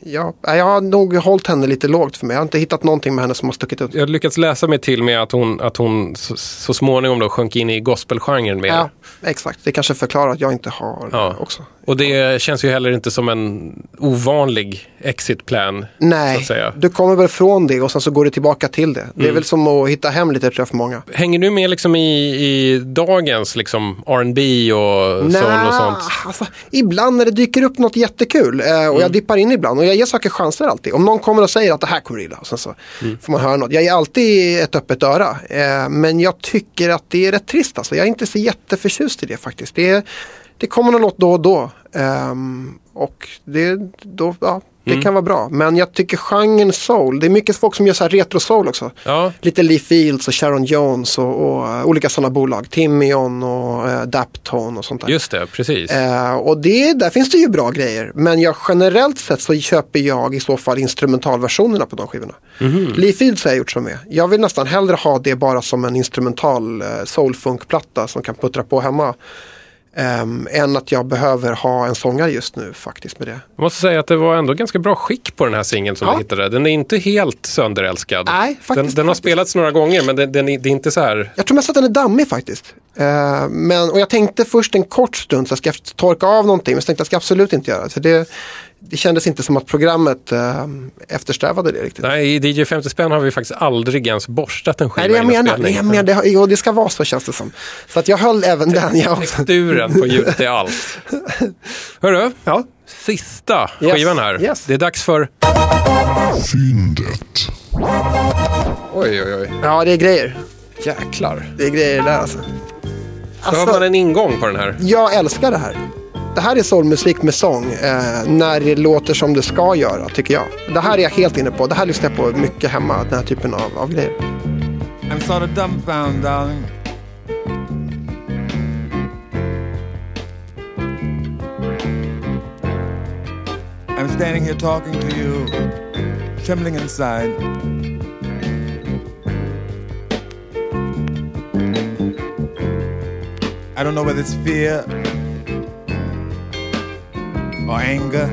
ja, jag har nog hållit henne lite lågt för mig. Jag har inte hittat någonting med henne som har stuckit ut. Jag har lyckats läsa mig till med att hon, att hon så, så småningom då sjönk in i gospelgenren mer. Ja, exakt. Det kanske förklarar att jag inte har Ja. eh, också. Och det känns ju heller inte som en ovanlig exit plan. Så Nej, du kommer väl från det och sen så går du tillbaka till det. Det är Mm. väl som att hitta hem lite tror jag för många. Hänger du med liksom i, i dagens liksom R&B och soul och sånt? Alltså, ibland när det dyker upp något jättekul eh, och Mm. jag dippar in ibland och jag ger saker chanser alltid. Om någon kommer och säger att det här kommer du gilla och sen så Mm. får man höra något. Jag ger alltid ett öppet öra. Eh, men jag tycker att det är rätt trist alltså. Jag är inte så jätteförtjust i det faktiskt. Det, är, det kommer någon låt då och då. Ehm, och det, då, ja, det Mm. kan vara bra. Men jag tycker genren soul, det är mycket folk som gör så här retro soul också. Ja, Lite Lee Fields och Sharon Jones och, och eh, olika sådana bolag. Timion och uh, Daptone och sånt där. just det, precis. Eh, och det, där finns det ju bra grejer. Men jag, generellt sett så köper jag i så fall instrumentalversionerna på de skivorna. Mhm. Lee Fields har jag gjort som är. Jag vill nästan hellre ha det bara som en instrumental eh, soulfunkplatta som kan puttra på hemma. Ehm, än att jag behöver ha en sångare just nu faktiskt med det. Jag måste säga att det var ändå ganska bra skick på den här singeln som Ja. vi hittade. Den är inte helt sönderälskad. Nej, den, faktiskt, den har faktiskt. spelats några gånger men den, den är, det är inte så här... Jag tror mest att den är dammig faktiskt. Eh, men, och jag tänkte först en kort stund så jag ska torka av någonting. Men så tänkte jag ska absolut inte göra det. För det. Det kändes inte som att programmet eh, eftersträvade det riktigt. Nej, i DJ 50 spänn har vi faktiskt aldrig ens borstat en skiva Nej, det jag menar. Spelning. jag menar det, jo, det ska vara så känns det som. Så att jag höll även den. Jag också. Texturen på ljudet är allt. Hörru, Ja. sista Yes, skivan här. yes. Det är dags för... Fyndet. Oj, oj, oj. ja, det är grejer. Jäklar. Det är grejer där alltså. Då har man en ingång på den här. Jag älskar det här. Det här är soulmusik med sång. Eh, när det låter som det ska göra, tycker jag. Det här är jag helt inne på. Det här lyssnar jag på mycket hemma, den här typen av, av grejer. I'm sort of dumbfounded, darling. I'm standing here talking to you, trembling inside. I don't know whether it's fear or anger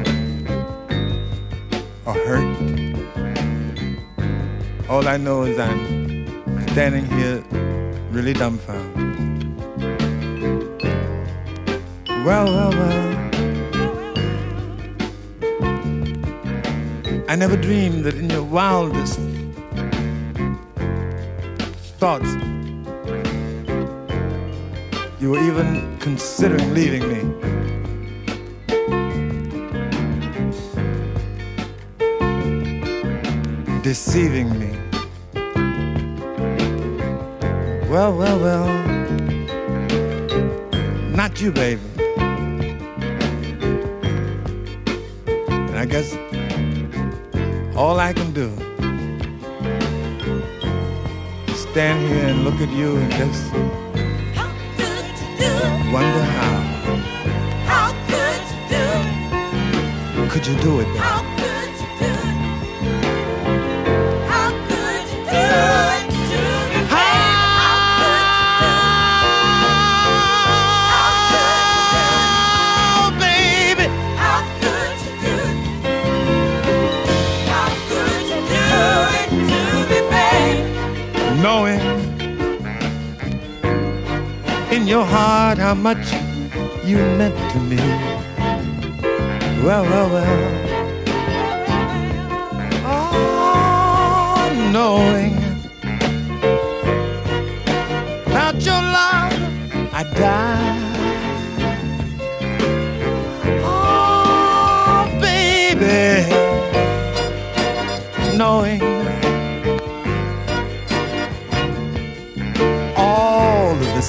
or hurt. All I know is I'm standing here really dumbfounded. Well, well, well. I never dreamed that in your wildest thoughts you were even considering leaving me. Deceiving me. Well, well, well. Not you, baby. And I guess all I can do is stand here and look at you and just How could you do wonder how How could you do it? could you do it, baby? Your heart how much you meant to me. Well, well, well. Oh, knowing about your love, I die. Oh, baby, knowing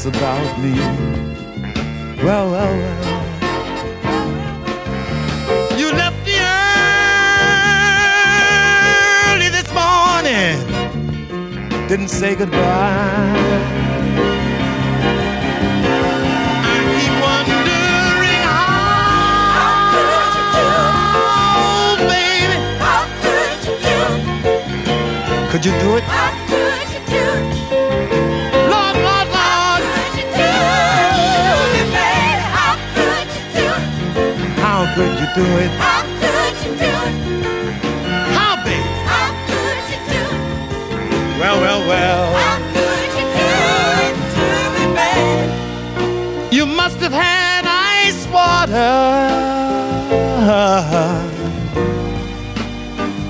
this about me. Well, well, well. You left me early this morning. Didn't say goodbye. I keep wondering how, baby, How could you do it? could you do it? Do it? How could you do it? How, baby? How could you do it? Well, well, well. How could you do it to me, baby? You must have had ice water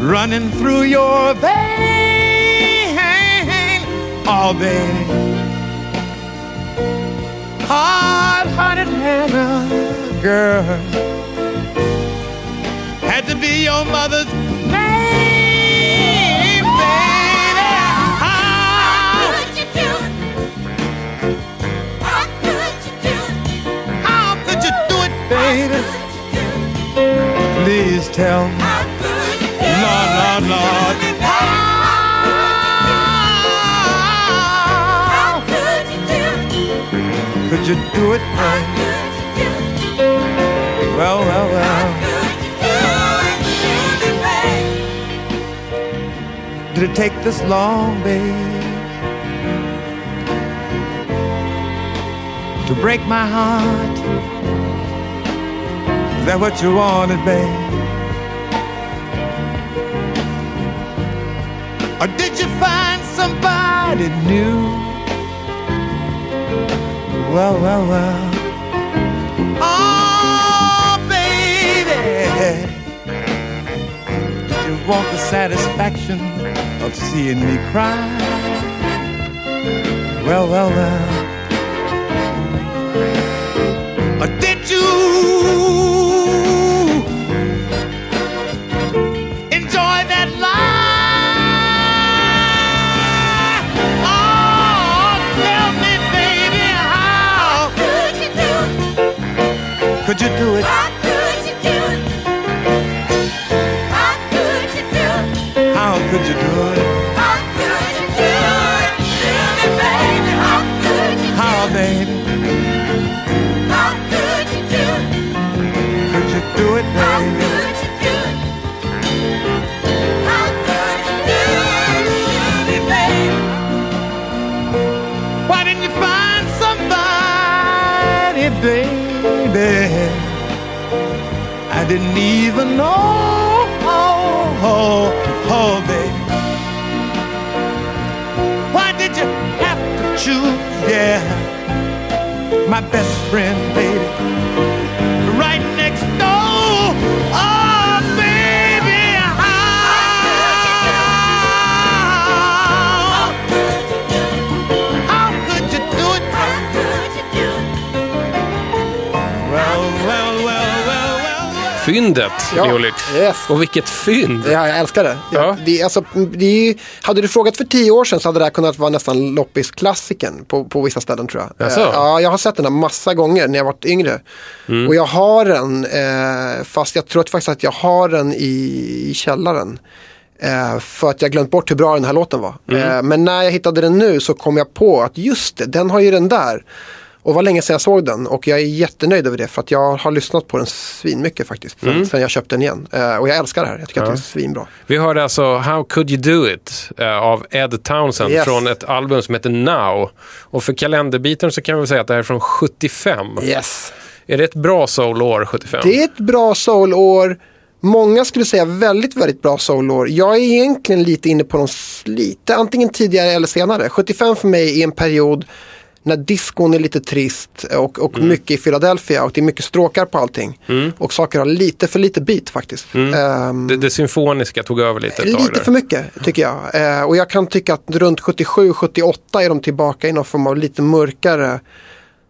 running through your veins, Oh, baby. Hard hearted Hannah, girl. Your mother's name, baby. How, Could you do it? How could you do it? how could you do it, baby? Please tell me. How could you do Lord, Lord, Lord. it? How could you do it? could you do it, How baby? Take this long, babe? To break my heart? Is that what you wanted, babe? Or did you find somebody new? Well, well, well. Oh, baby. Did you want the satisfaction of seeing me cry? Well, well, well. Or did you I didn't even know. Oh, oh, oh, baby. Why did you have to choose? Yeah, my best friend, baby, Fyndet, Ja. Yes. Och vilket fynd! Ja, jag älskar det. Ja. Ja. det, alltså, det hade du frågat för tio år sedan så hade det här kunnat vara nästan loppisklassikern på, på vissa ställen tror jag. Jaså? Eh, ja, jag har sett den här massa gånger när jag varit yngre. Mm. Och jag har den, eh, fast jag tror faktiskt att jag har den i, i källaren. Eh, för att jag glömt bort hur bra den här låten var. Mm. Eh, men när jag hittade den nu så kom jag på att just det, den har ju den där. Och var länge sedan jag såg den och jag är jättenöjd över det för att jag har lyssnat på den svinmycket faktiskt. Sen, Mm. sen jag köpte den igen. Eh, och jag älskar det här, jag tycker att det är svinbra. Vi hörde alltså How Could You Do It eh, av Ed Townsend Yes. från ett album som heter Now. Och för kalenderbiten så kan vi säga att det här är från 75. Yes. Är det ett bra soul-år 75? Det är ett bra soulår. Många skulle säga väldigt, väldigt bra soulår. Jag är egentligen lite inne på de lite, antingen tidigare eller senare. 75 för mig är en period när diskon är lite trist och, och Mm. mycket i Philadelphia och det är mycket stråkar på allting. Och saker har lite för lite beat faktiskt. Ehm, Det, det symfoniska tog över lite Lite där. för mycket tycker jag. Eh, och jag kan tycka att runt 77-78 är de tillbaka i någon form av lite mörkare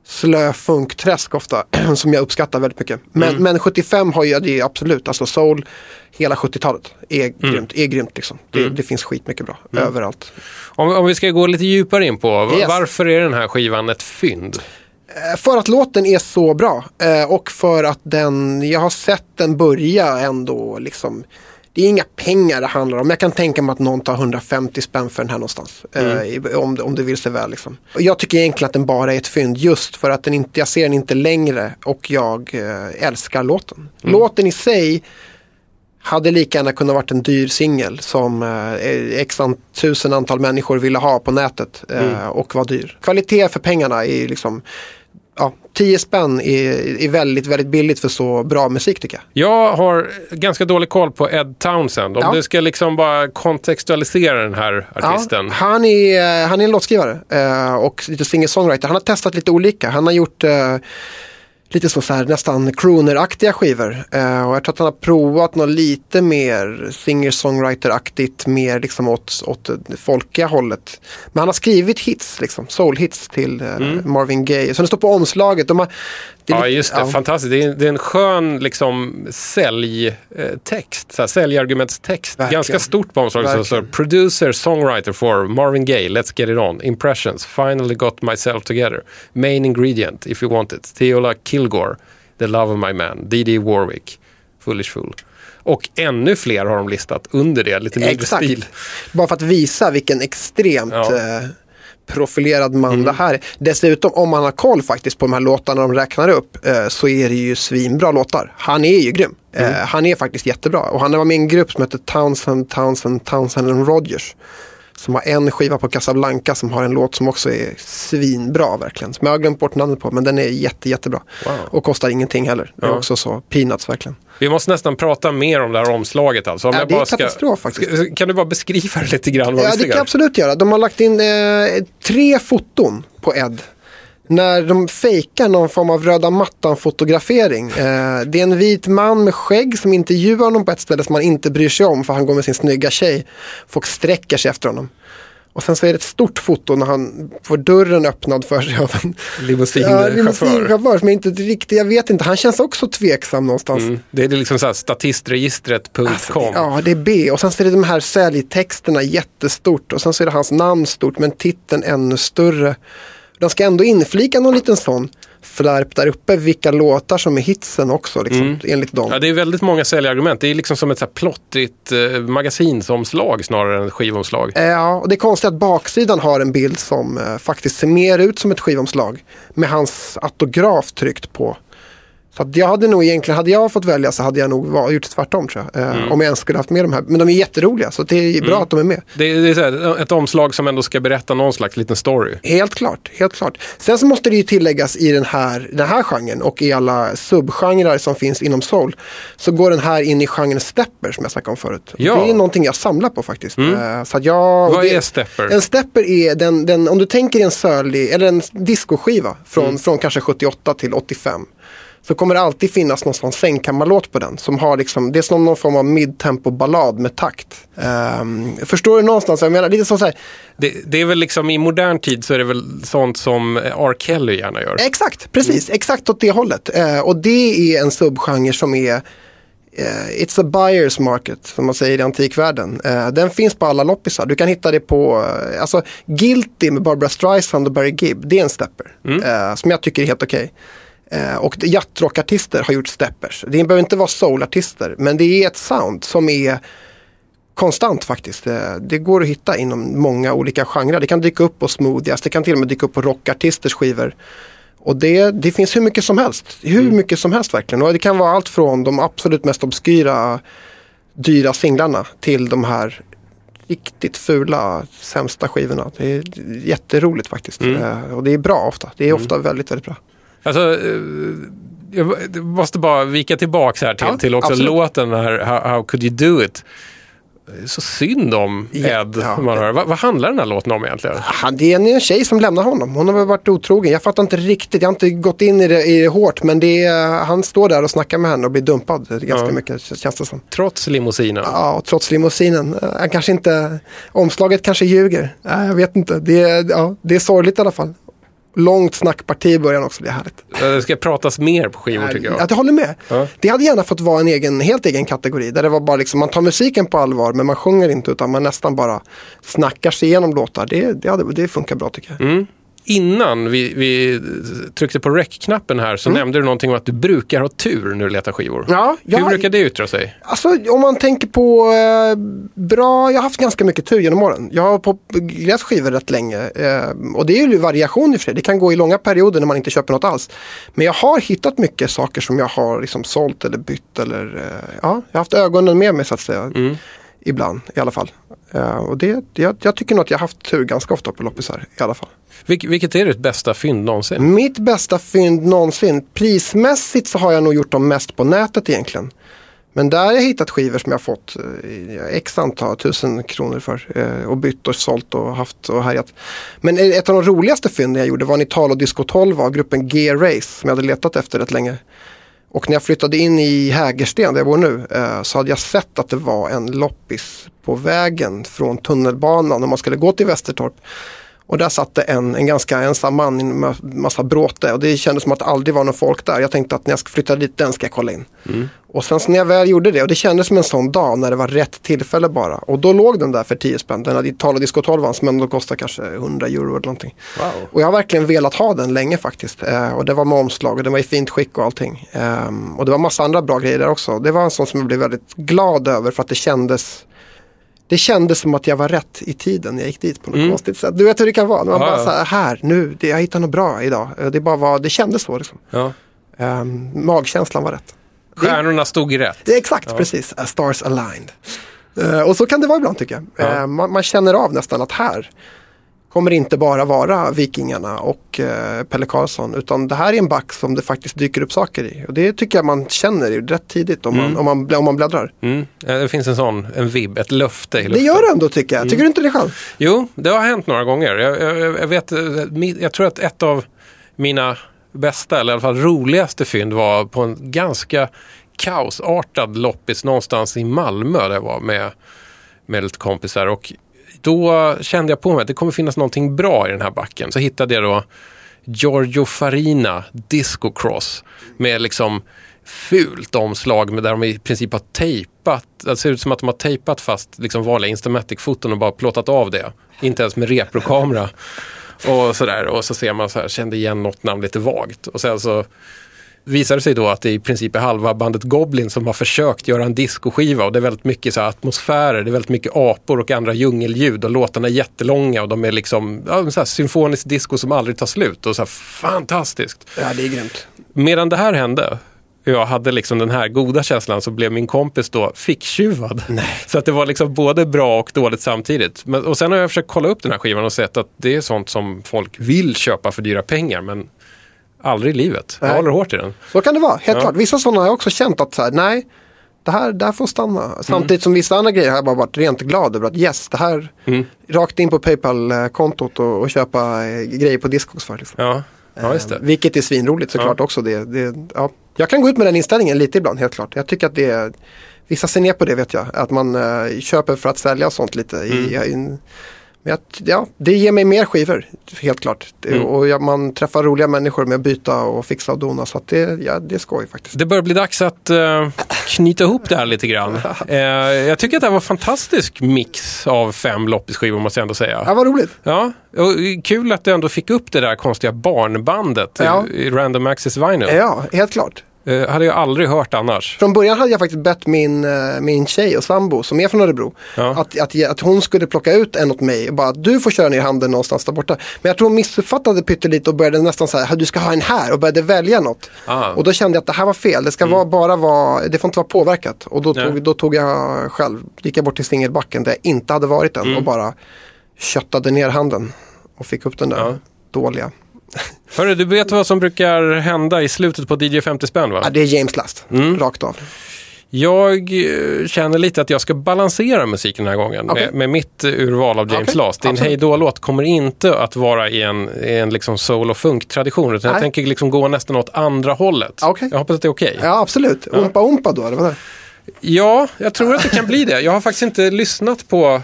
slö funkträsk ofta. som jag uppskattar väldigt mycket. Men, Mm. men 75 har jag det absolut. Alltså soul, hela 70-talet är Mm. grymt. Är grymt liksom. Det, det finns skitmycket bra överallt. Om, om vi ska gå lite djupare in på, Yes. varför är den här skivan ett fynd? Eh, För att låten är så bra. Eh, och för att den, jag har sett den börja ändå liksom. Det är inga pengar det handlar om. Jag kan tänka mig att någon tar 150 spänn för den här någonstans. Eh, i- om, det- om det vill sig väl. Liksom. Och jag tycker egentligen att den bara är ett fynd. Just för att den inte, jag ser den inte längre. Och jag eh, älskar låten. Låten i sig hade lika gärna kunnat varit en dyr singel som eh, x tusen antal människor ville ha på nätet eh, och var dyr. Kvalitet för pengarna är liksom, 10 spänn är, är väldigt, väldigt billigt för så bra musik tycker jag. Jag har ganska dålig koll på Ed Townsend. Om Ja. du ska liksom bara kontextualisera den här artisten. Ja, han, är, han är en låtskrivare eh, och lite singer-songwriter. Han har testat lite olika. Han har gjort eh, lite så, så här, nästan crooner-aktiga skivor. Eh, och jag tror att han har provat något lite mer singer-songwriter-aktigt, mer liksom åt, åt det folkiga hållet. Men han har skrivit hits, liksom, soul-hits till eh, Marvin Gaye. Så det står på omslaget. De har, det. Ja, just det. ja. Fantastiskt. Det är, det är en skön liksom, säljtext, så här, säljargumentstext. Verkligen. Ganska stort på omslaget. Så Verkligen. Producer, songwriter for Marvin Gaye, Let's Get It On, Impressions, Finally Got Myself Together, Main Ingredient, If You Want It, Theola Kilgore, The Love of My Man, D.D. Warwick, Foolish Fool. Och ännu fler har de listat under det, lite mindre Exakt. stil. Bara för att visa vilken extremt Ja. Eh, profilerad man det här är. Dessutom om man har koll faktiskt på de här låtarna de räknar upp eh, så är det ju svinbra låtar. Han är ju grym. Eh, Mm. han är faktiskt jättebra. Och han var med i en grupp som heter Townsend, Townsend, Townsend and Rogers. Som har en skiva på Casablanca som har en låt som också är svinbra verkligen. Som jag har glömt bort namnet på men den är jätte, jättebra. Wow. Och kostar ingenting heller. Det är Ja. också så peanuts verkligen. Vi måste nästan prata mer om det här omslaget alltså. Om Ja, det är ska, katastrof faktiskt. kan du bara beskriva det lite grann? Vad Ja, det kan jag absolut göra. De har lagt in eh, tre foton på Ed. När de fejkar någon form av röda mattan-fotografering. Eh, det är en vit man med skägg som intervjuar honom på ett ställe som man inte bryr sig om för han går med sin snygga tjej. Folk sträcker sig efter honom. Och sen så är det ett stort foto när han får dörren öppnad för sig av en ja, Limousinchaufför. som jag inte riktigt, jag vet inte, han känns också tveksam någonstans. Mm. Det är liksom så här statistregistret.com. Alltså, Ja, det är B. Och sen så är det de här säljtexterna jättestort. Och sen så är det hans namn stort men titeln ännu större. De ska ändå inflika någon liten sån flärp där uppe. Vilka låtar som är hitsen också liksom, enligt dem. Ja, det är väldigt många säljargument. Det är liksom som ett så här plottrigt eh, magasinsomslag snarare än ett skivomslag. Eh, Ja, och det är konstigt att baksidan har en bild som eh, faktiskt ser mer ut som ett skivomslag. Med hans autograf tryckt på. Så att jag hade nog egentligen, hade jag fått välja så hade jag nog gjort tvärtom tror jag. Eh, Om jag ens skulle haft med de här. Men de är jätteroliga så det är bra att de är med. Det är, det är här, ett omslag som ändå ska berätta någon slags liten story. Helt klart, helt klart. Sen så måste det ju tilläggas i den här, den här genren och i alla subgenrer som finns inom soul. Så går den här in i genren stepper som jag snackade om förut. Ja. Det är någonting jag samlar på faktiskt. Eh, Så jag, Vad det, är stepper? En stepper är den, den, om du tänker en sörlig, eller en discoskiva från, Mm. från kanske 78 till 85. Så kommer det alltid finnas någon sån sängkammarlåt på den. Som har liksom, det är som någon form av midtempo ballad med takt. Ehm, förstår du någonstans? Jag menar, lite så här, Det, det är väl liksom i modern tid så är det väl sånt som R. Kelly gärna gör. Exakt, precis. Exakt åt det hållet. Eh, och det är en subgenre som är eh, It's a buyer's market, som man säger i antikvärlden. Eh, den finns på alla loppisar. Du kan hitta det på, eh, alltså Guilty med Barbara Streisand och Barry Gibb, det är en stepper. Eh, som jag tycker är helt okej. Eh, och jattrockartister har gjort steppers. Det behöver inte vara soulartister, men det är ett sound som är konstant faktiskt. Eh, Det går att hitta inom många olika genrer. Det kan dyka upp på smoothies, det kan till och med dyka upp på rockartisters skivor. Och det, det finns hur mycket som helst. Hur mycket som helst verkligen. Och det kan vara allt från de absolut mest obskyra dyra singlarna till de här riktigt fula sämsta skivorna. Det är jätteroligt faktiskt. Eh, Och det är bra ofta. Det är ofta väldigt, väldigt bra. Alltså, eh, jag måste bara vika tillbaks här till, Ja, till också absolut. låten här, how, how could you do it? Så synd om Ja, Ed. ja. man hör. Vad, vad handlar den här låten om egentligen? Han, det är en, tjej som lämnar honom. Hon har väl varit otrogen. Jag fattar inte riktigt. Jag har inte gått in i det, i det hårt. Men det är, han står där och snackar med henne och blir dumpad ganska Ja. mycket känns det som. Trots limousinen. Ja, trots limousinen. Han kanske inte, omslaget kanske ljuger. Jag vet inte. Det är, ja, det är sorgligt i alla fall. Långt snackparti i början också, det är härligt. Det ska pratas mer på skivor tycker jag. Att jag håller med. Ja. Det hade gärna fått vara en egen, helt egen kategori. Där det var bara liksom, man tar musiken på allvar men man sjunger inte utan man nästan bara snackar sig igenom låtar. Det, det, hade, det funkar bra tycker jag. Mm. Innan vi, vi tryckte på rec-knappen här så nämnde du någonting om att du brukar ha tur när du letar skivor. Mm. Ja, jag Hur brukar det yttra sig? Alltså om man tänker på eh, bra, jag har haft ganska mycket tur genom åren. Jag har läst skivor rätt länge. Eh, och det är ju variation i och för sig. Det kan gå i långa perioder när man inte köper något alls. Men jag har hittat mycket saker som jag har liksom sålt eller bytt. Eller, eh, ja, jag har haft ögonen med mig så att säga. Ibland i alla fall. Eh, och det, jag, jag tycker nog att jag har haft tur ganska ofta på loppisar i alla fall. Vilk, vilket är ditt bästa fynd någonsin? Mitt bästa fynd någonsin. Prismässigt så har jag nog gjort dem mest på nätet egentligen. Men där har jag hittat skivor som jag har fått eh, x antal tusen kronor för. Eh, och bytt och sålt och haft och härjat. Men ett av de roligaste fynden jag gjorde var en Italo Disco 12 av gruppen G-Race som jag hade letat efter rätt länge. Och när jag flyttade in i Hägersten där jag bor nu eh, så hade jag sett att det var en loppis på vägen från tunnelbanan om man skulle gå till Västertorp. Och där satt det en, en ganska ensam man i en ma- massa bråte och det kändes som att det aldrig var någon folk där. Jag tänkte att när jag ska flytta dit, den ska jag kolla in. Och sen när jag väl gjorde det och det kändes som en sån dag när det var rätt tillfälle bara. Och då låg den där för 10 spänn. Den hade Italo Disco 12 som ändå kostar kanske 100 euro eller någonting. Wow. Och jag har verkligen velat ha den länge faktiskt. Eh, och det var med omslag och den var i fint skick och allting. Ehm, och det var massa andra bra grejer där också. Det var en sån som jag blev väldigt glad över för att det kändes det kändes som att jag var rätt i tiden när jag gick dit på något konstigt sätt. Du vet hur det kan vara. När man Ja, bara ja. så här, här, nu, det, jag hittar något bra idag. Eh, Det, bara var, det kändes så liksom. Ja. Ehm, magkänslan var rätt. Stjärnorna stod rätt. Det exakt, precis. A stars aligned. Eh, och så kan det vara ibland tycker jag. Ja. Eh, man, man känner av nästan att här kommer det inte bara vara Vikingarna och eh, Pelle Karlsson. Utan det här är en back som det faktiskt dyker upp saker i. Och det tycker jag man känner rätt tidigt om, man, om, man, om man bläddrar. Mm. Det finns en sån, en vibb, ett löfte i Det luften. gör det ändå tycker jag. Tycker du inte det själv? Jo, det har hänt några gånger. Jag, jag, jag vet, jag tror att ett av mina bästa, eller i alla fall roligaste fynd var på en ganska kaosartad loppis någonstans i Malmö där jag var med, med lite kompisar. Och då kände jag på mig att det kommer finnas någonting bra i den här backen. Så hittade jag då Giorgio Farina Disco Cross med liksom fult omslag med där de i princip har tejpat, det ser ut som att de har tejpat fast liksom vanliga Instamatic-foton och bara plåtat av det. Inte ens med reprokamera. Och sådär, och så ser man så här, kände igen något namn lite vagt. Och sen så visar det sig då att det i princip är halva bandet Goblin som har försökt göra en discoskiva och det är väldigt mycket så atmosfärer, det är väldigt mycket apor och andra djungelljud och låtarna är jättelånga och de är liksom ja, så här symfonisk disco som aldrig tar slut och så här fantastiskt. Ja, det är grymt. Medan det här hände jag hade liksom den här goda känslan så blev min kompis då ficktjuvad. Så att det var liksom både bra och dåligt samtidigt. Men, och sen har jag försökt kolla upp den här skivan och sett att det är sånt som folk vill köpa för dyra pengar men aldrig i livet. Jag Nej. håller hårt i den. Så kan det vara, helt Ja. klart. Vissa sådana har jag också känt att så här, nej, det här, det här får stanna. Samtidigt som vissa andra grejer har jag bara varit rent glad över att yes, det här, rakt in på Paypal-kontot och, och köpa eh, grejer på Discogs för. Liksom. Ja, ja just det. Eh, Vilket är svinroligt såklart också. Det, det, ja. Jag kan gå ut med den inställningen lite ibland, helt klart. Jag tycker att det är, vissa ser ner på det vet jag. Att man eh, köper för att sälja och sånt lite. I, Mm. i, Men jag, ja, det ger mig mer skivor, helt klart. Mm. Och jag, man träffar roliga människor med att byta och fixa och dona. Så det, ja, det är skoj faktiskt. Det börjar bli dags att eh, knyta ihop det här lite grann. Eh, jag tycker att det här var en fantastisk mix av fem loppisskivor måste jag ändå säga. Ja, vad roligt. Ja, och kul att du ändå fick upp det där konstiga barnbandet Ja. i Random Access Vinyl. Ja, helt klart. Eh, hade jag aldrig hört annars. Från början hade jag faktiskt bett min, eh, min tjej och sambo som är från Örebro Ja. att, att, att hon skulle plocka ut en åt mig och bara att du får köra ner handen någonstans där borta. Men jag tror hon missuppfattade pyttelite och började nästan säga du ska ha en här och började välja något. Ah. Och då kände jag att det här var fel, det ska vara, bara vara, det får inte vara påverkat. Och då tog, då tog jag själv, gick jag bort till singelbacken där jag inte hade varit än och bara köttade ner handen och fick upp den där Ja. dåliga. Hörru, du vet vad som brukar hända i slutet på DJ 50 spänn va? Ja, det är James Last, Mm. rakt av. Jag eh, känner lite att jag ska balansera musiken den här gången Okej. med, med mitt urval av James Okej, Last. Din. Hej då-låt kommer inte att vara i en, i en liksom soul och funk-tradition utan jag tänker liksom gå nästan åt andra hållet. Okej. Jag hoppas att det är okej. Ja, absolut. Umpa Umpa då, eller vad? Ja, jag tror att det kan bli det. Jag har faktiskt inte lyssnat på,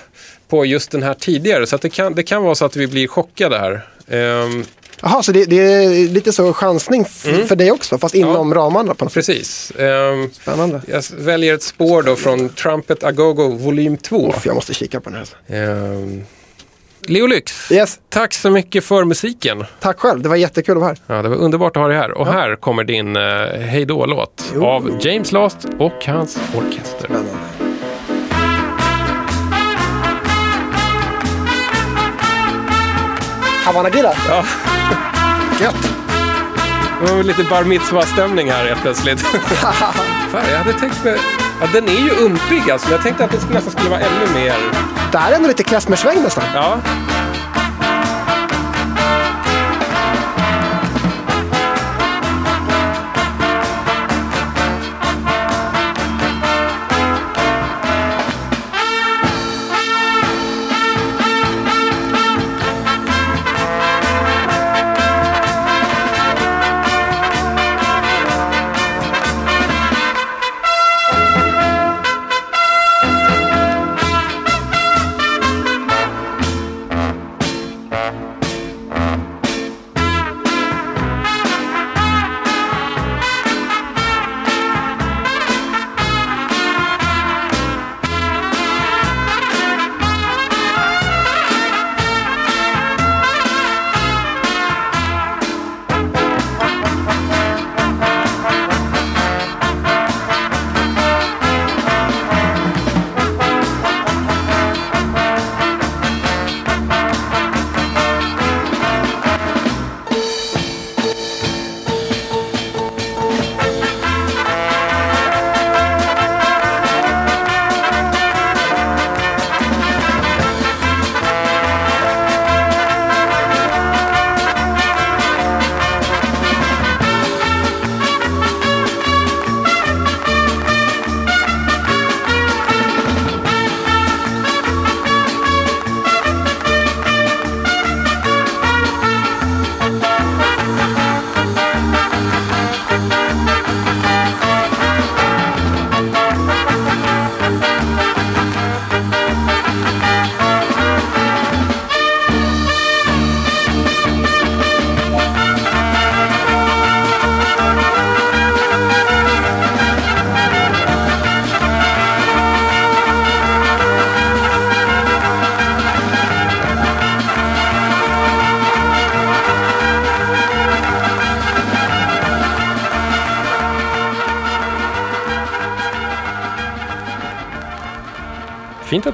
på just den här tidigare så det, kan, det kan vara så att vi blir chockade här. Ehm, Jaha, så det, det är lite så chansning f- för dig också, fast inom ramarna på något sätt. precis. Ehm, Spännande. jag väljer ett spår då från Trumpet Agogo volym 2. Uff, jag måste kika på den här. Ehm, Leo Lyx, Yes, tack så mycket för musiken. tack själv. Det var jättekul att vara här. Ja, det var underbart att ha dig här. Och här kommer din uh, Hej då-låt av James Last och hans orkester. Spännande. Havana Gira. Ja, Gött. det var lite bar mitzvah-stämning här helt plötsligt. Fan, jag hade tänkt mig... Ja, den är ju umpig alltså. Jag tänkte att det nästan skulle vara ännu mer... Det här är ändå lite klezmersväng nästan. Ja.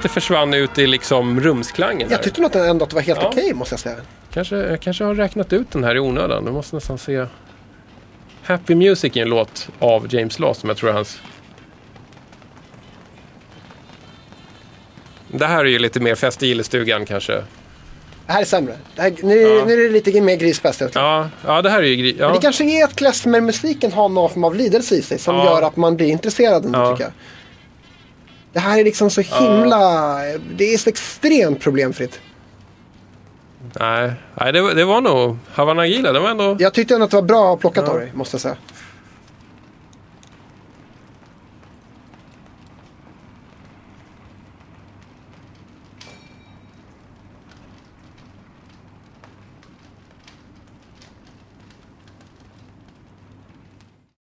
Det försvann ut i liksom rumsklangen. Jag tyckte nog ändå att det var helt Ja. okej måste jag säga. Kanske, jag kanske har räknat ut den här i onödan. Du måste nästan se. Happy Music är en låt av James Last som jag tror är hans... Det här är ju lite mer fest i gillestugan kanske. Det här är sämre. Här, nu, Ja. nu är det lite mer grisfest. Ja, ja det här är ju... gri- Men Ja. det kanske är att klezmermusiken har någon form av lidelse i sig som Ja. gör att man blir intresserad ändå Ja. tycker jag. Det här är liksom så himla, det är så extremt problemfritt. Nej, nej det, var- det var nog... Havana Gila, det var ändå... Jag tyckte ändå att det var bra plockat Ja. av dig, måste jag säga.